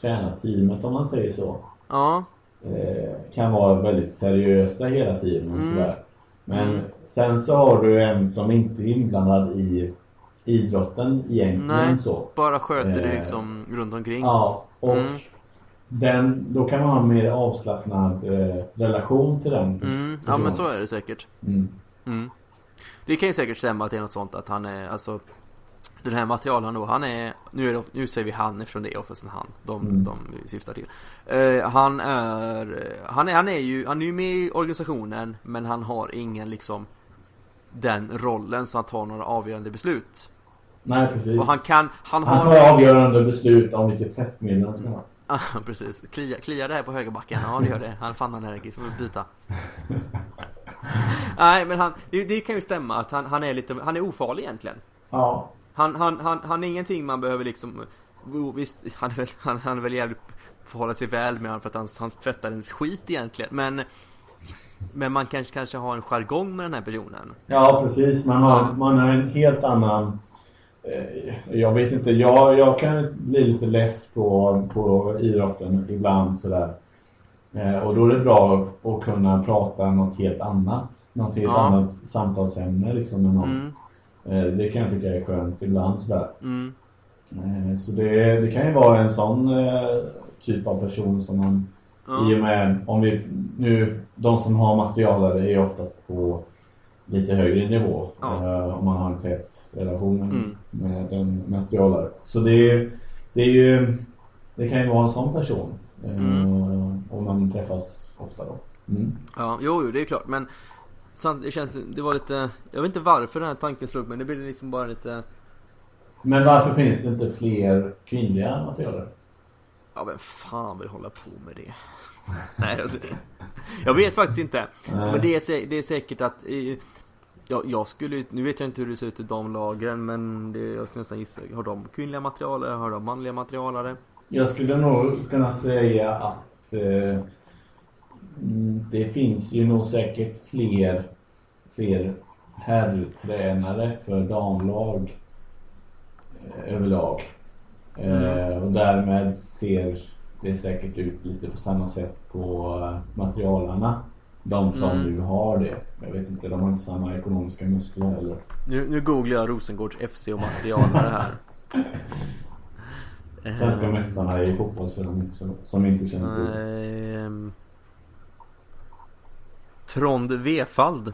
tränarteamet om man säger så. Ja, eh, kan vara väldigt seriösa hela tiden och Mm. sådär. Men Mm. sen så har du en som inte är inblandad i idrotten egentligen Nej. så. bara sköter det Eh, liksom runt omkring. Ja, och Mm. Den, då kan man ha en mer avslappnad eh, relation till den Mm, ja men så är det säkert. Mm. Mm. Det kan ju säkert stämma att det är något sånt att han är, alltså Den här materialen då, han är, nu, är det, nu säger vi han eftersom det är oftast en han, de, Mm. de vi syftar till. Eh, han är, han är, han är ju, han är ju med i organisationen men han har ingen liksom den rollen så han tar några avgörande beslut. Nej precis. Och han kan, han, Han har tar avgörande beslut om vilket tvättmedel han ska ha. Ja precis, Klia, kliar det här på högerbacken? Ja det gör det, han fann allergisk, får vi byta. Nej men han, det, det kan ju stämma att han, han är lite, han är ofarlig egentligen. Ja. Han, han, han, han är ingenting man behöver liksom jo, Visst, han är väl, han, han är väl jävligt förhålla sig väl med honom för att han, han tvättar ens skit egentligen. Men Men man kanske, kanske har en jargong med den här personen. Ja precis, man har, man har en helt annan Jag vet inte, jag, jag kan bli lite less på, på idrotten ibland sådär. Eh, Och då är det bra att kunna prata något helt annat Något helt Ja. annat samtalsämne liksom med någon. Mm, eh, Det kan jag tycka är skönt ibland sådär. Mm, eh, Så det, det kan ju vara en sån eh, typ av person som man ja, i och med, om vi nu, de som har materialare är oftast på lite högre nivå. Ja. Eh, om man har en tät relation med, mm. med en materialare. Så det är, det är ju, det kan ju vara en sån person. Eh, mm. Om man träffas ofta då. Mm. Ja, jo, jo, det är klart. Men det känns, det var lite, jag vet inte varför den här tanken slog men det blev liksom bara lite Men varför finns det inte fler kvinnliga materialare? Ja, vem fan vill hålla på med det? Nej, alltså, jag vet faktiskt inte. Nej. Men det är, det är säkert att Ja, jag skulle nu vet jag inte hur det ser ut i damlagen men det, jag skulle nästan gissa, har de kvinnliga materialare, har de manliga materialare? Jag skulle nog kunna säga att eh, mm, det finns ju nog säkert fler, fler herrtränare för damlag eh, överlag. Mm. Eh, och därmed ser det säkert ut lite på samma sätt på eh, materialarna. De som mm. nu har det. Jag vet inte, de har inte samma ekonomiska muskler eller? Nu, nu googlar jag Rosengårds FC och materialare här. Svenska mästarna i fotboll för de som, inte känner till ehm, Trond Vefald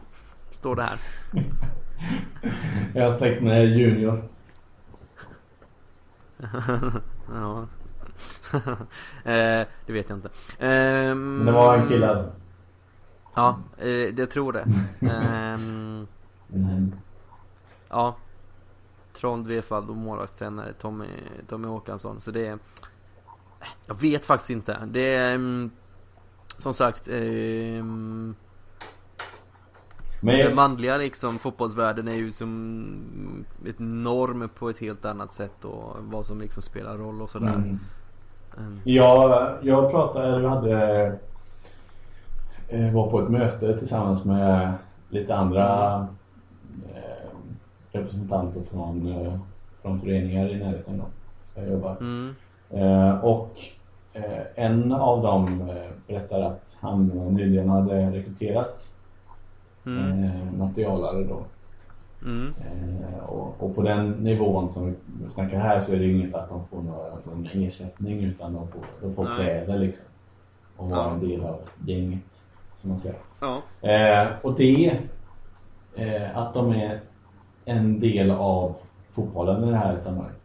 Står det här Jag har släkt med Junior Ja eh, Det vet jag inte eh, Men det var en kille Ja, eh, jag tror det. um, mm. Ja. Trond Vefald och målvaktstränare Tommy, Tommy Håkansson. Så det är... Jag vet faktiskt inte. Det är... Um, som sagt... Um, men... Den manliga liksom fotbollsvärlden är ju som ett norm på ett helt annat sätt och vad som liksom spelar roll och sådär. Mm. Mm. Ja, jag pratade, jag hade Eh, var på ett möte tillsammans med lite andra eh, representanter från, eh, från föreningar i närheten då, där jag jobbar. Mm. och en av dem berättade att han nyligen hade rekryterat mm. materialare då. Mm. och, och, på den nivån som vi snackar här så är det inget att de får någon ersättning utan de får, de får kläder liksom. Och vara en del av gänget som man säger. Ja. Eh, och det, eh, att de är en del av fotbollen i det här sammanhanget.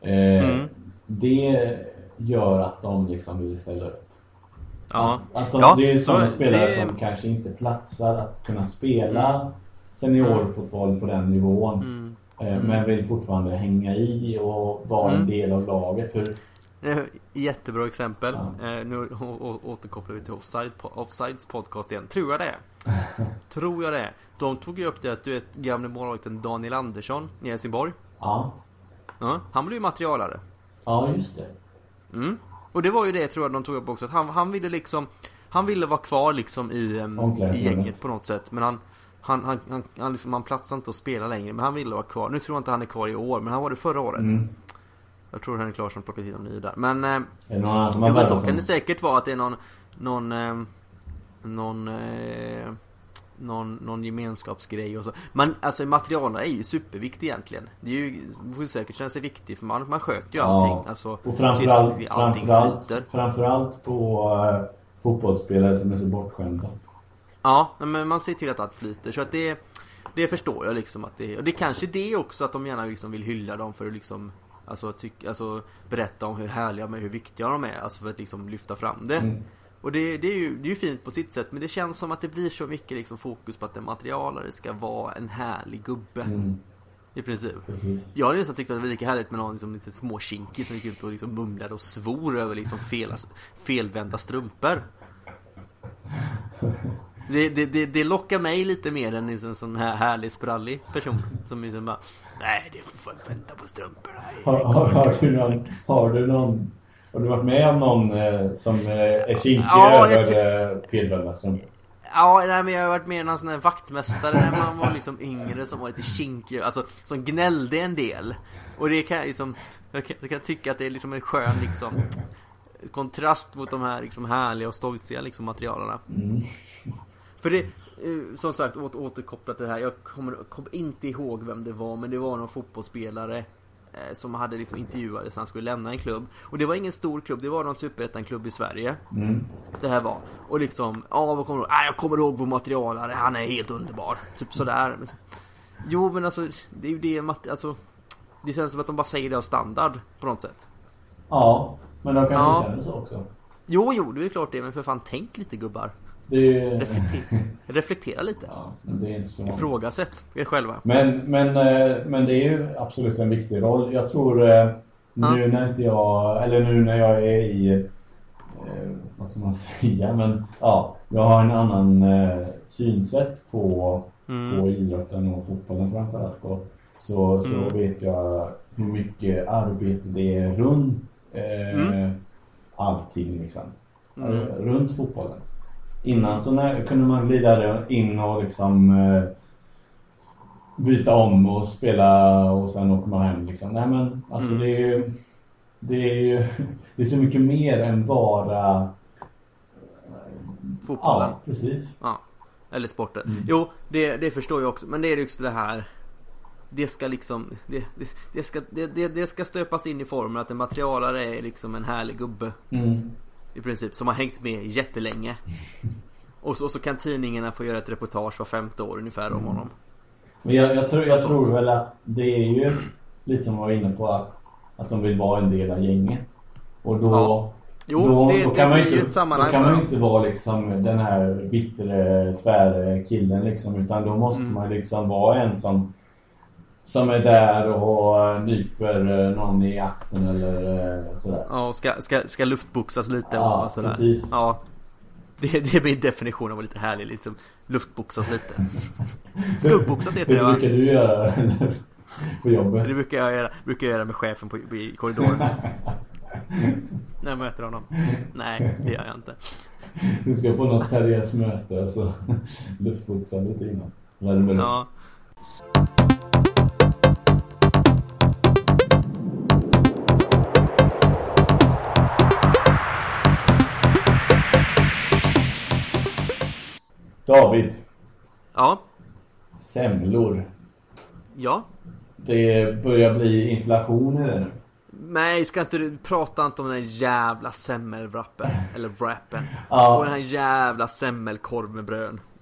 Eh, mm. Det gör att de liksom vill ställa upp. Ja. Att, att de, ja, det är sådana spelare det... som kanske inte platsar att kunna spela mm. Seniorfotboll på den nivån. Mm. Eh, mm. Men vill fortfarande hänga i och vara en mm. del av laget. För Jättebra exempel. Ja. Eh, nu återkopplar vi till Offside, Offsides podcast igen. Tror jag det Tror jag det De tog ju upp det att du vet gamle målvakten Daniel Andersson i Helsingborg. Ja. ja. Han blev ju materialare. Ja, just det. Mm. Och det var ju det tror jag de tog upp också. Att han, han ville liksom Han ville vara kvar liksom i, um, i gänget på något sätt. Men han han, han, han, han, liksom, han platsade inte att spela längre men han ville vara kvar. Nu tror jag inte han är kvar i år men han var det förra året. Mm. Jag tror Henrik Larsson plockat in någon ny där. Men... Eh, jo, så kan det säkert vara att det är någon... Någon... Eh, någon... Eh, någon, någon gemenskapsgrej och så. Men alltså materialen är ju superviktig egentligen. Det är ju, får säkert känna sig viktig för man, man sköter ju allting. Ja. Alltså, och framförallt, allting framförallt, flyter. framförallt på uh, fotbollsspelare som är så bortskämda. Ja, men man ser till att allt flyter. Så att det, det förstår jag liksom att det Och det är kanske det också att de gärna liksom vill hylla dem för att liksom Alltså, tyck, alltså berätta om hur härliga men hur viktiga de är. Alltså för att liksom lyfta fram det. Mm. Och det, det, är ju, det är ju fint på sitt sätt men det känns som att det blir så mycket liksom fokus på att en materialare ska vara en härlig gubbe. Mm. I princip. Precis. Jag hade nästan tyckt att det var lika härligt med någon liksom, lite småkinkig som gick ut och liksom mumlade och svor över liksom fel, felvända strumpor. Det, det, det, det, lockar mig lite mer än liksom en sån här härlig sprallig person som liksom bara Nej, det får vänta på strumporna. Har, har, har, du någon, har du någon Har du varit med om någon eh, som eh, är kinkig ja, över eh? Ja, nej, men jag har varit med i någon sån här vaktmästare när man var liksom yngre som var lite kinkig, alltså som gnällde en del. Och det kan jag liksom, jag kan, jag kan tycka att det är liksom en skön liksom kontrast mot de här liksom härliga och stojsiga liksom materialerna. Mm. För det, eh, som sagt åter, återkopplat till det här. Jag kommer, kommer, inte ihåg vem det var men det var någon fotbollsspelare eh, som hade liksom intervjuades han skulle lämna en klubb. Och det var ingen stor klubb, det var någon superettan-klubb i Sverige. Mm. Det här var. Och liksom, ja vad kommer du ihåg? Ah, jag kommer ihåg vår materialare, han är helt underbar. Typ sådär. Jo men alltså, det är ju det, alltså det känns som att de bara säger det av standard på något sätt. Ja, men de kanske ja. känner så också. Jo, jo, det är klart det. Men för fan, tänk lite gubbar. Det... Reflektera, reflektera lite. Ja, men det är inte så Ifrågasätt er själva. Men, men, eh, men det är ju absolut en viktig roll. Jag tror eh, nu när inte jag, eller nu när jag är i, eh, vad ska man säga, men ja, jag har en annan synsätt på, mm. på idrotten och fotbollen framförallt. Och så, så mm. vet jag hur mycket arbete det är runt eh, mm. allting liksom. Mm. Runt fotbollen. Innan så när, kunde man glida in och liksom eh, byta om och spela och sen åker man hem liksom. Nej men alltså mm. det är ju det är ju det är så mycket mer än bara Fotbollen. Ja, precis. Ja. Eller sporten. Mm. Jo, det, det förstår jag också. Men det är ju också det här det ska liksom det, det, det ska, det, det, ska stöpas in i formen att en materialare är liksom en härlig gubbe. Mm. I princip, som har hängt med jättelänge. Och så, och så kan tidningarna få göra ett reportage var femte år ungefär om honom. Men jag, jag, tror, jag tror väl att det är ju lite som jag var inne på att, att de vill vara en del av gänget. Och då, ja. Jo, då, det, då kan det man inte, ett sammanhang Då kan man inte vara liksom den här bittre, tvära killen liksom. Utan då måste mm. man liksom vara en som som är där och nyper eh, någon i axeln eller eh, sådär. Ja, och ska, ska, ska luftboxas lite ja, och sådär. Precis. Ja, det, det är min definition av lite härlig, liksom luftboxas lite. Skuggboxas heter det va? Det brukar du göra på jobbet. Det brukar jag göra, brukar jag göra med chefen på, i korridoren. När jag möter honom. Nej, det gör jag inte. Du ska på något seriöst möte så luftboxa lite innan. Ja. David. Ja. Semlor. Ja. Det börjar bli inflation i det nu. Nej, ska inte du prata inte om den jävla semmelwrappen eller wrappen. Ja. Och den här jävla semmelkorv med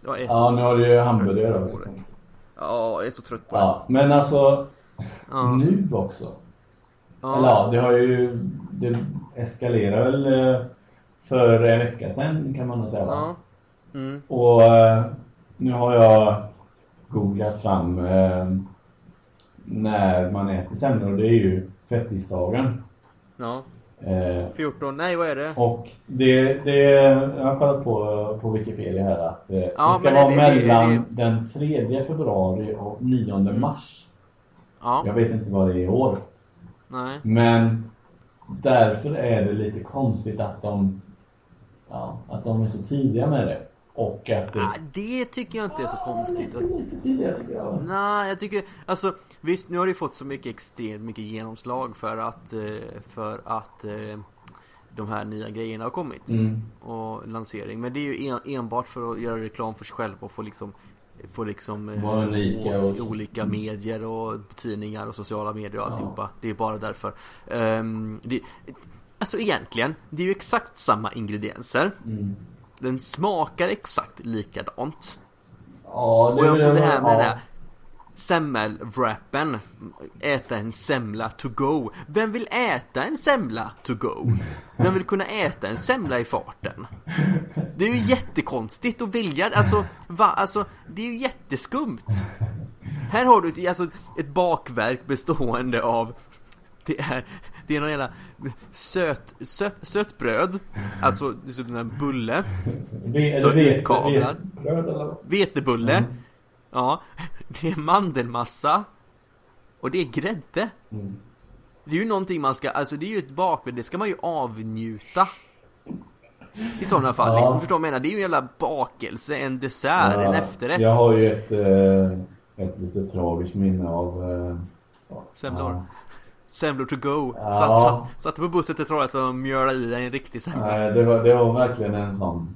så ja, nu har du ju hamburgare också. Ja, jag är så trött på ja, det. Men alltså, ja. nu också. Ja. Eller ja, det har ju, det eskalerar väl eh, för en vecka sedan kan man nog säga. Ja. Mm. Och eh, nu har jag googlat fram eh, när man äter semlor. Det är ju fettisdagen. Ja. Eh, 14, nej vad är det? Och det, det jag har kollat på, på Wikipedia här att eh, ja, det ska vara det, mellan det, den 3 februari och 9 mm. mars. Ja. Jag vet inte vad det är i år. Nej. Men därför är det lite konstigt att de, ja, att de är så tidiga med det. Och att det... Ah, det tycker jag inte är så konstigt. Att... Det tycker jag. Nej, jag tycker... Alltså, visst, nu har det fått så mycket extremt mycket genomslag för att... Eh, för att eh, de här nya grejerna har kommit. Mm. Och lansering. Men det är ju en, enbart för att göra reklam för sig själv och få liksom... Få liksom eh, i olika medier och tidningar och sociala medier och alltihopa. Ja. Det är bara därför. Um, det, alltså egentligen, det är ju exakt samma ingredienser. Mm den smakar exakt likadant. Ja, det, och, jag, och det här med ja. den här semmelwrappen Äta en semla to go Vem vill äta en semla to go? Vem vill kunna äta en semla i farten? Det är ju jättekonstigt att vilja Alltså, va? Alltså, det är ju jätteskumt Här har du ett, alltså, ett bakverk bestående av Det är det är någon jävla söt, söt, sötbröd Alltså, det är typ en bulle. Så utkablad Vetebulle. Mm. Ja. Det är mandelmassa. Och det är grädde. Mm. Det är ju någonting man ska, alltså det är ju ett bakverk, det ska man ju avnjuta. I sådana fall, ja. liksom, förstår du menar? Det är ju en jävla bakelse, en dessert, ja, en efterrätt. Jag har ju ett, eh, ett lite tragiskt minne av eh, Semlor. ja. Semlor to go. Ja. Satt, satt, satt på bussen till Trollhättan och mjölade i en riktig semla. Nej, det var, det var verkligen en sån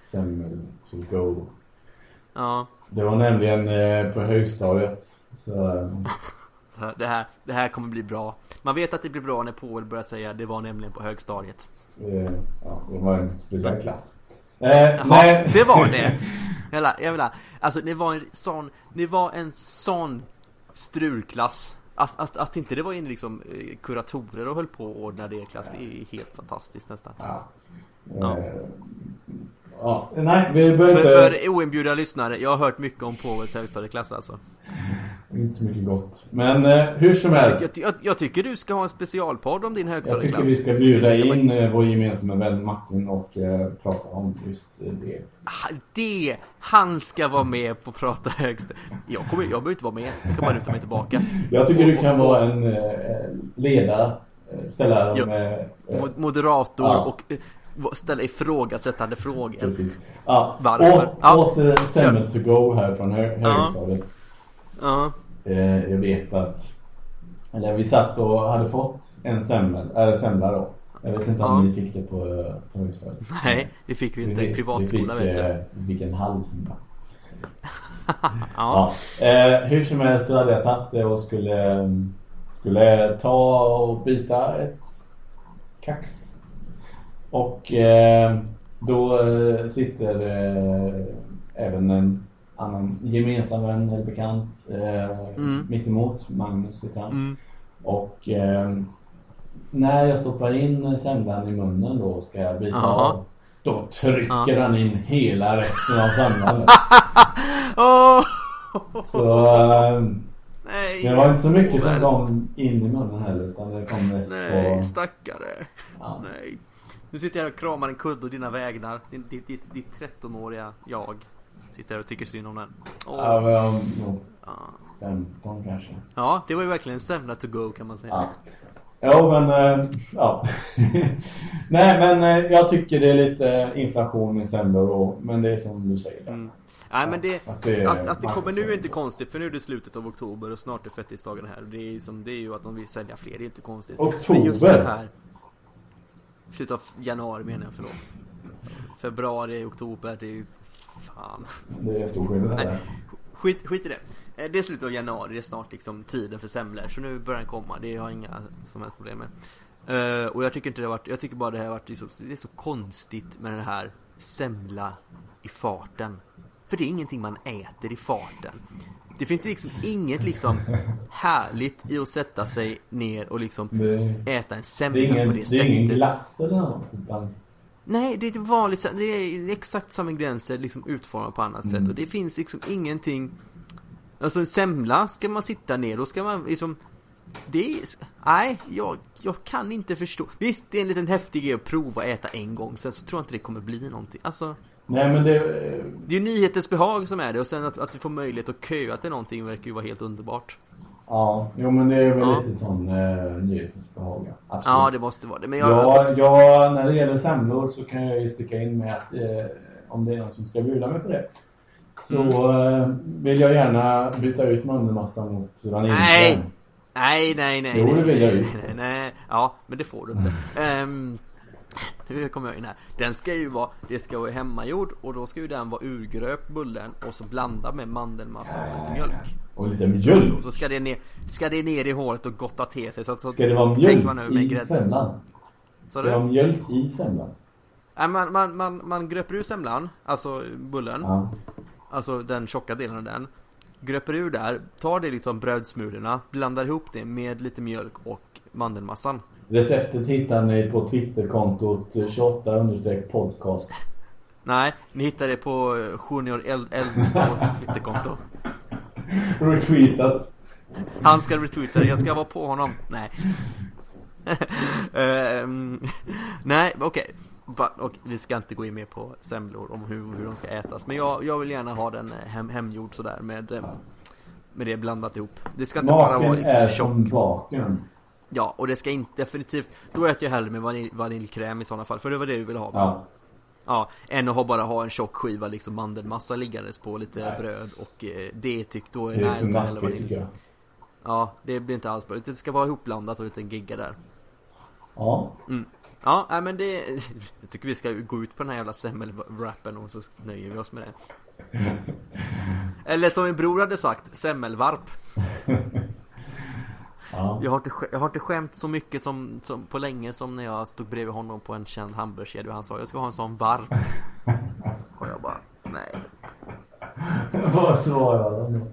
semmel to go. Ja. Det var nämligen eh, på högstadiet. Så, det här, det här kommer bli bra. Man vet att det blir bra när Povel börjar säga det var nämligen på högstadiet. Eh, ja, det var en speciell klass. Eh, Jaha, det var det. Jävla, jävla, alltså det var en sån, det var en sån strulklass. Att, att, att inte det var in liksom eh, kuratorer och höll på att ordna det klass, det är helt fantastiskt nästan. Ja. Ja. Eh, ja. nej, vi behöver inte... För, för oinbjudna lyssnare, jag har hört mycket om Påvens högstadieklass alltså. Inte så mycket gott. Men eh, hur som helst. Jag, jag, jag, tycker du ska ha en specialpodd om din högstadieklass. Jag tycker vi ska bjuda in eh, vår gemensamma vän Martin och eh, prata om just eh, det. Ah, det! Han ska vara med på att prata högst. Jag, kommer, jag behöver inte vara med. Jag kan bara luta mig tillbaka. Jag tycker du kan vara en eh, ledare. Eh, ställa ja, med, eh, Moderator ja. och ställa ifrågasättande frågor. Precis. Ja. Varför? Å, ja. Åter Semmel to go här från hö högstadiet. Ja. Eh, jag vet att eller vi satt och hade fått en semmel, eller semla då. Jag vet inte om ni fick det på, på högstadiet. Nej, det fick vi inte i privatskola vet du. Eh, vi fick en halv semla. ja. ja. Eh, hur som helst så hade jag tagit det och skulle, skulle ta och byta ett kax. Och eh, då eh, sitter eh, även en annan gemensam vän eller bekant eh, mm. mitt emot Magnus heter. Mm. Och eh, när jag stoppar in semlan i munnen då ska jag bita av. Då trycker han in hela resten av semlan. oh. Så eh, Nej. Det var inte så mycket som kom in i munnen heller utan det kom mest Nej, på... stackare. Ja. Nej. Nu sitter jag och kramar en kudde och dina vägnar. Ditt, ditt, ditt, ditt 13-åriga jag. Sitter här och tycker synd om den. Oh. Ja, men, ja. 15 kanske. Ja, det var ju verkligen en semla to go kan man säga. Ja. Jo, men äh, ja. Nej, men äh, jag tycker det är lite inflation i och, men det är som du säger. Mm. Nej men det, att det, att, att det kommer nu är inte konstigt för nu är det slutet av oktober och snart är fettisdagen här. Det är, som, det är ju att de vill sälja fler, det är inte konstigt. Oktober? Men just det här. Slutet av januari menar jag, förlåt. Februari, oktober, det är ju fan. Det är stor skillnad där. Skit, skit i det. Eh, det är slutet av januari, det är snart liksom tiden för semlor. Så nu börjar den komma, det har jag inga som helst problem med. Uh, och jag tycker inte det har varit, jag tycker bara det har varit, så, det är så konstigt med den här semla i farten. För det är ingenting man äter i farten. Det finns liksom inget liksom härligt i att sätta sig ner och liksom det, äta en semla på det, det sättet. Det är ingen glass eller något utan Nej, det är vanligt, det är exakt samma ingredienser liksom utformat på annat mm. sätt och det finns liksom ingenting Alltså en semla ska man sitta ner, då ska man liksom det är, nej, jag, jag kan inte förstå. Visst, det är en liten häftig grej att prova att äta en gång, sen så tror jag inte det kommer bli någonting. Alltså, nej men det... Det är ju nyhetens behag som är det, och sen att, att vi får möjlighet att köa till någonting verkar ju vara helt underbart. Ja, jo men det är väl ja. lite sån eh, nyhetens behag. Absolut. Ja, det måste vara det. Men jag, ja, alltså... ja, när det gäller semlor så kan jag ju sticka in med att eh, om det är någon som ska bjuda mig på det. Så mm. eh, vill jag gärna byta ut mandelmassan mot vaniljkräm. Nej! Nej, nej, nej. Jo, det vill jag visst. Nej, nej, ja, men det får du inte. um, nu kommer jag in här. Den ska ju vara, det ska vara hemmagjord och då ska ju den vara urgröpt bullen och så blanda med mandelmassa och lite mjölk. Och lite mjölk? Och så ska det ner, ska det ner i hålet och gotta till sig. Så, så ska det vara mjölk man i semlan? Ska det vara mjölk i semlan? Nej, man, man, man, man gröper ur semlan, alltså bullen. Ja. Alltså den tjocka delen av den. Gröper ur där, tar det liksom brödsmulorna, blandar ihop det med lite mjölk och mandelmassan. Receptet hittar ni på Twitterkontot 28-podcast. Nej, ni hittar det på Junior Eldstås Twitterkonto. Retweetat. Han ska retweeta, jag ska vara på honom. Nej. um, nej, okej. Okay. Och vi ska inte gå in mer på semlor om hur, hur de ska ätas. Men jag, jag vill gärna ha den eh, hem, hemgjord sådär med, eh, med det blandat ihop. Det ska inte bara vara liksom är tjock. som baken. Ja, och det ska inte definitivt Då äter jag hellre med vanilj, vaniljkräm i sådana fall För det var det du ville ha. Ja. Ja, än att ha, bara ha en tjock skiva liksom mandelmassa liggandes på lite nej. bröd och eh, det tyck då är det är för maffigt tycker jag. Ja, det blir inte alls bra. Det ska vara ihopblandat och lite gigga där. Ja. Mm. Ja, nej, men det Jag tycker vi ska gå ut på den här jävla semmelwrappen och så nöjer vi oss med det. Eller som min bror hade sagt, semmelvarp Ja. Jag, har inte, jag har inte skämt så mycket som, som på länge som när jag stod bredvid honom på en känd hamburgerkedja och han sa jag ska ha en sån varp. och jag bara, nej. Vad svarade han då?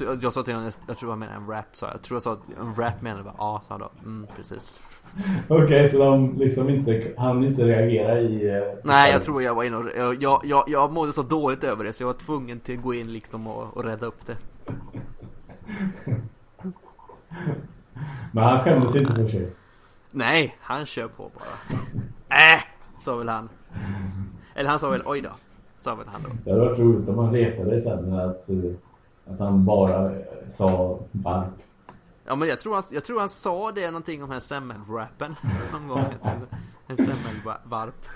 Jag, jag sa till honom, jag, tror jag menade en rap sa jag. tror jag sa en rap menade bara, ja sa han då. Mm, precis. Okej, okay, så de liksom inte, han inte reagera i... Eh, Nej, jag tror jag var inne och, jag, jag, jag, jag mådde så dåligt över det så jag var tvungen till att gå in liksom och, och rädda upp det. Men han skämdes inte för sig. Nej, han kör på bara. Äh, sa väl han. Eller han sa väl oj då. Sa väl han då. Det hade varit roligt om han retade sen att, eh, att han bara sa varp. Ja men jag tror han, jag tror han sa det någonting om den här semmelwrappen någon gång. En semmelvarp.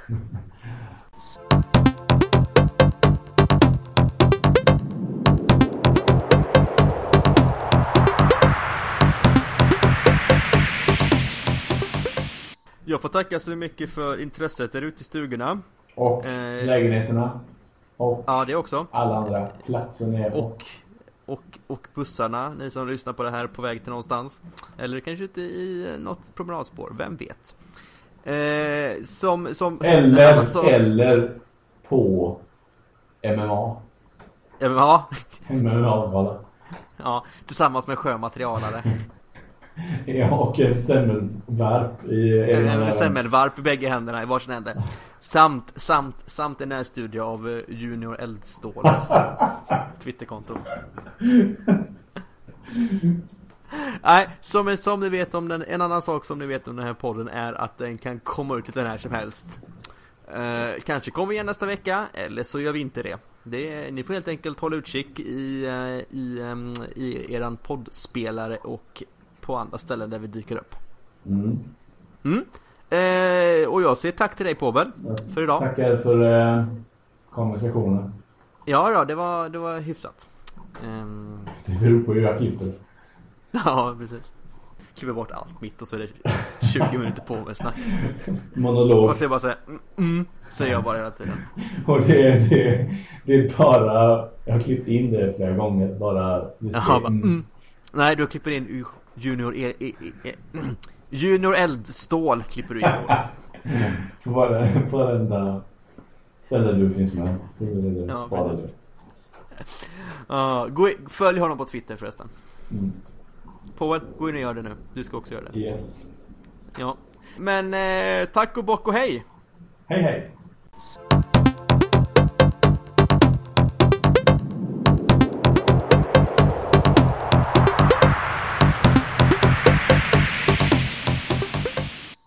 Jag får tacka så mycket för intresset där ute i stugorna. Och eh, lägenheterna. Och ja, det också. alla andra platser ni är på. Och, och, och bussarna, ni som lyssnar på det här på väg till någonstans. Eller kanske ute i något promenadspår, vem vet. Eh, som, som, eller, alltså, eller på MMA. MMA? MMA-gala. Ja, tillsammans med sjömaterialare. Ja, och en semmelvarp i ena En semmelvarp i bägge händerna i varsin ände. Samt, samt, samt en närstudie av eh, Junior Eldståls Twitterkonto. Nej, som, som ni vet om den, en annan sak som ni vet om den här podden är att den kan komma ut lite när som helst. Uh, kanske kommer igen nästa vecka, eller så gör vi inte det. det ni får helt enkelt hålla utkik i, uh, i, um, i eran poddspelare och på andra ställen där vi dyker upp. Mm. Mm. Eh, och jag säger tack till dig Povel för idag. Tackar för eh, konversationen. Ja, då, det var, det var hyfsat. Um... Det beror på hur jag klipper. Ja, precis. Klipper bort allt mitt och så är det 20 minuter på med snack. Monolog. Och så är bara såhär, mm, mm, säger jag bara hela tiden. Och det, det, det är bara, jag har klippt in det flera gånger, bara... Jaha, bara, mm. Nej, du klipper in Junior e, e, e, Junior Eldstål klipper du in då. på, varenda, ställe du finns med. Är det ja, bara det. Uh, gå in, följ honom på Twitter förresten. Mm. Paul, gå in och gör det nu. Du ska också göra det. Yes. Ja. Men eh, tack och bock och hej! Hej hej!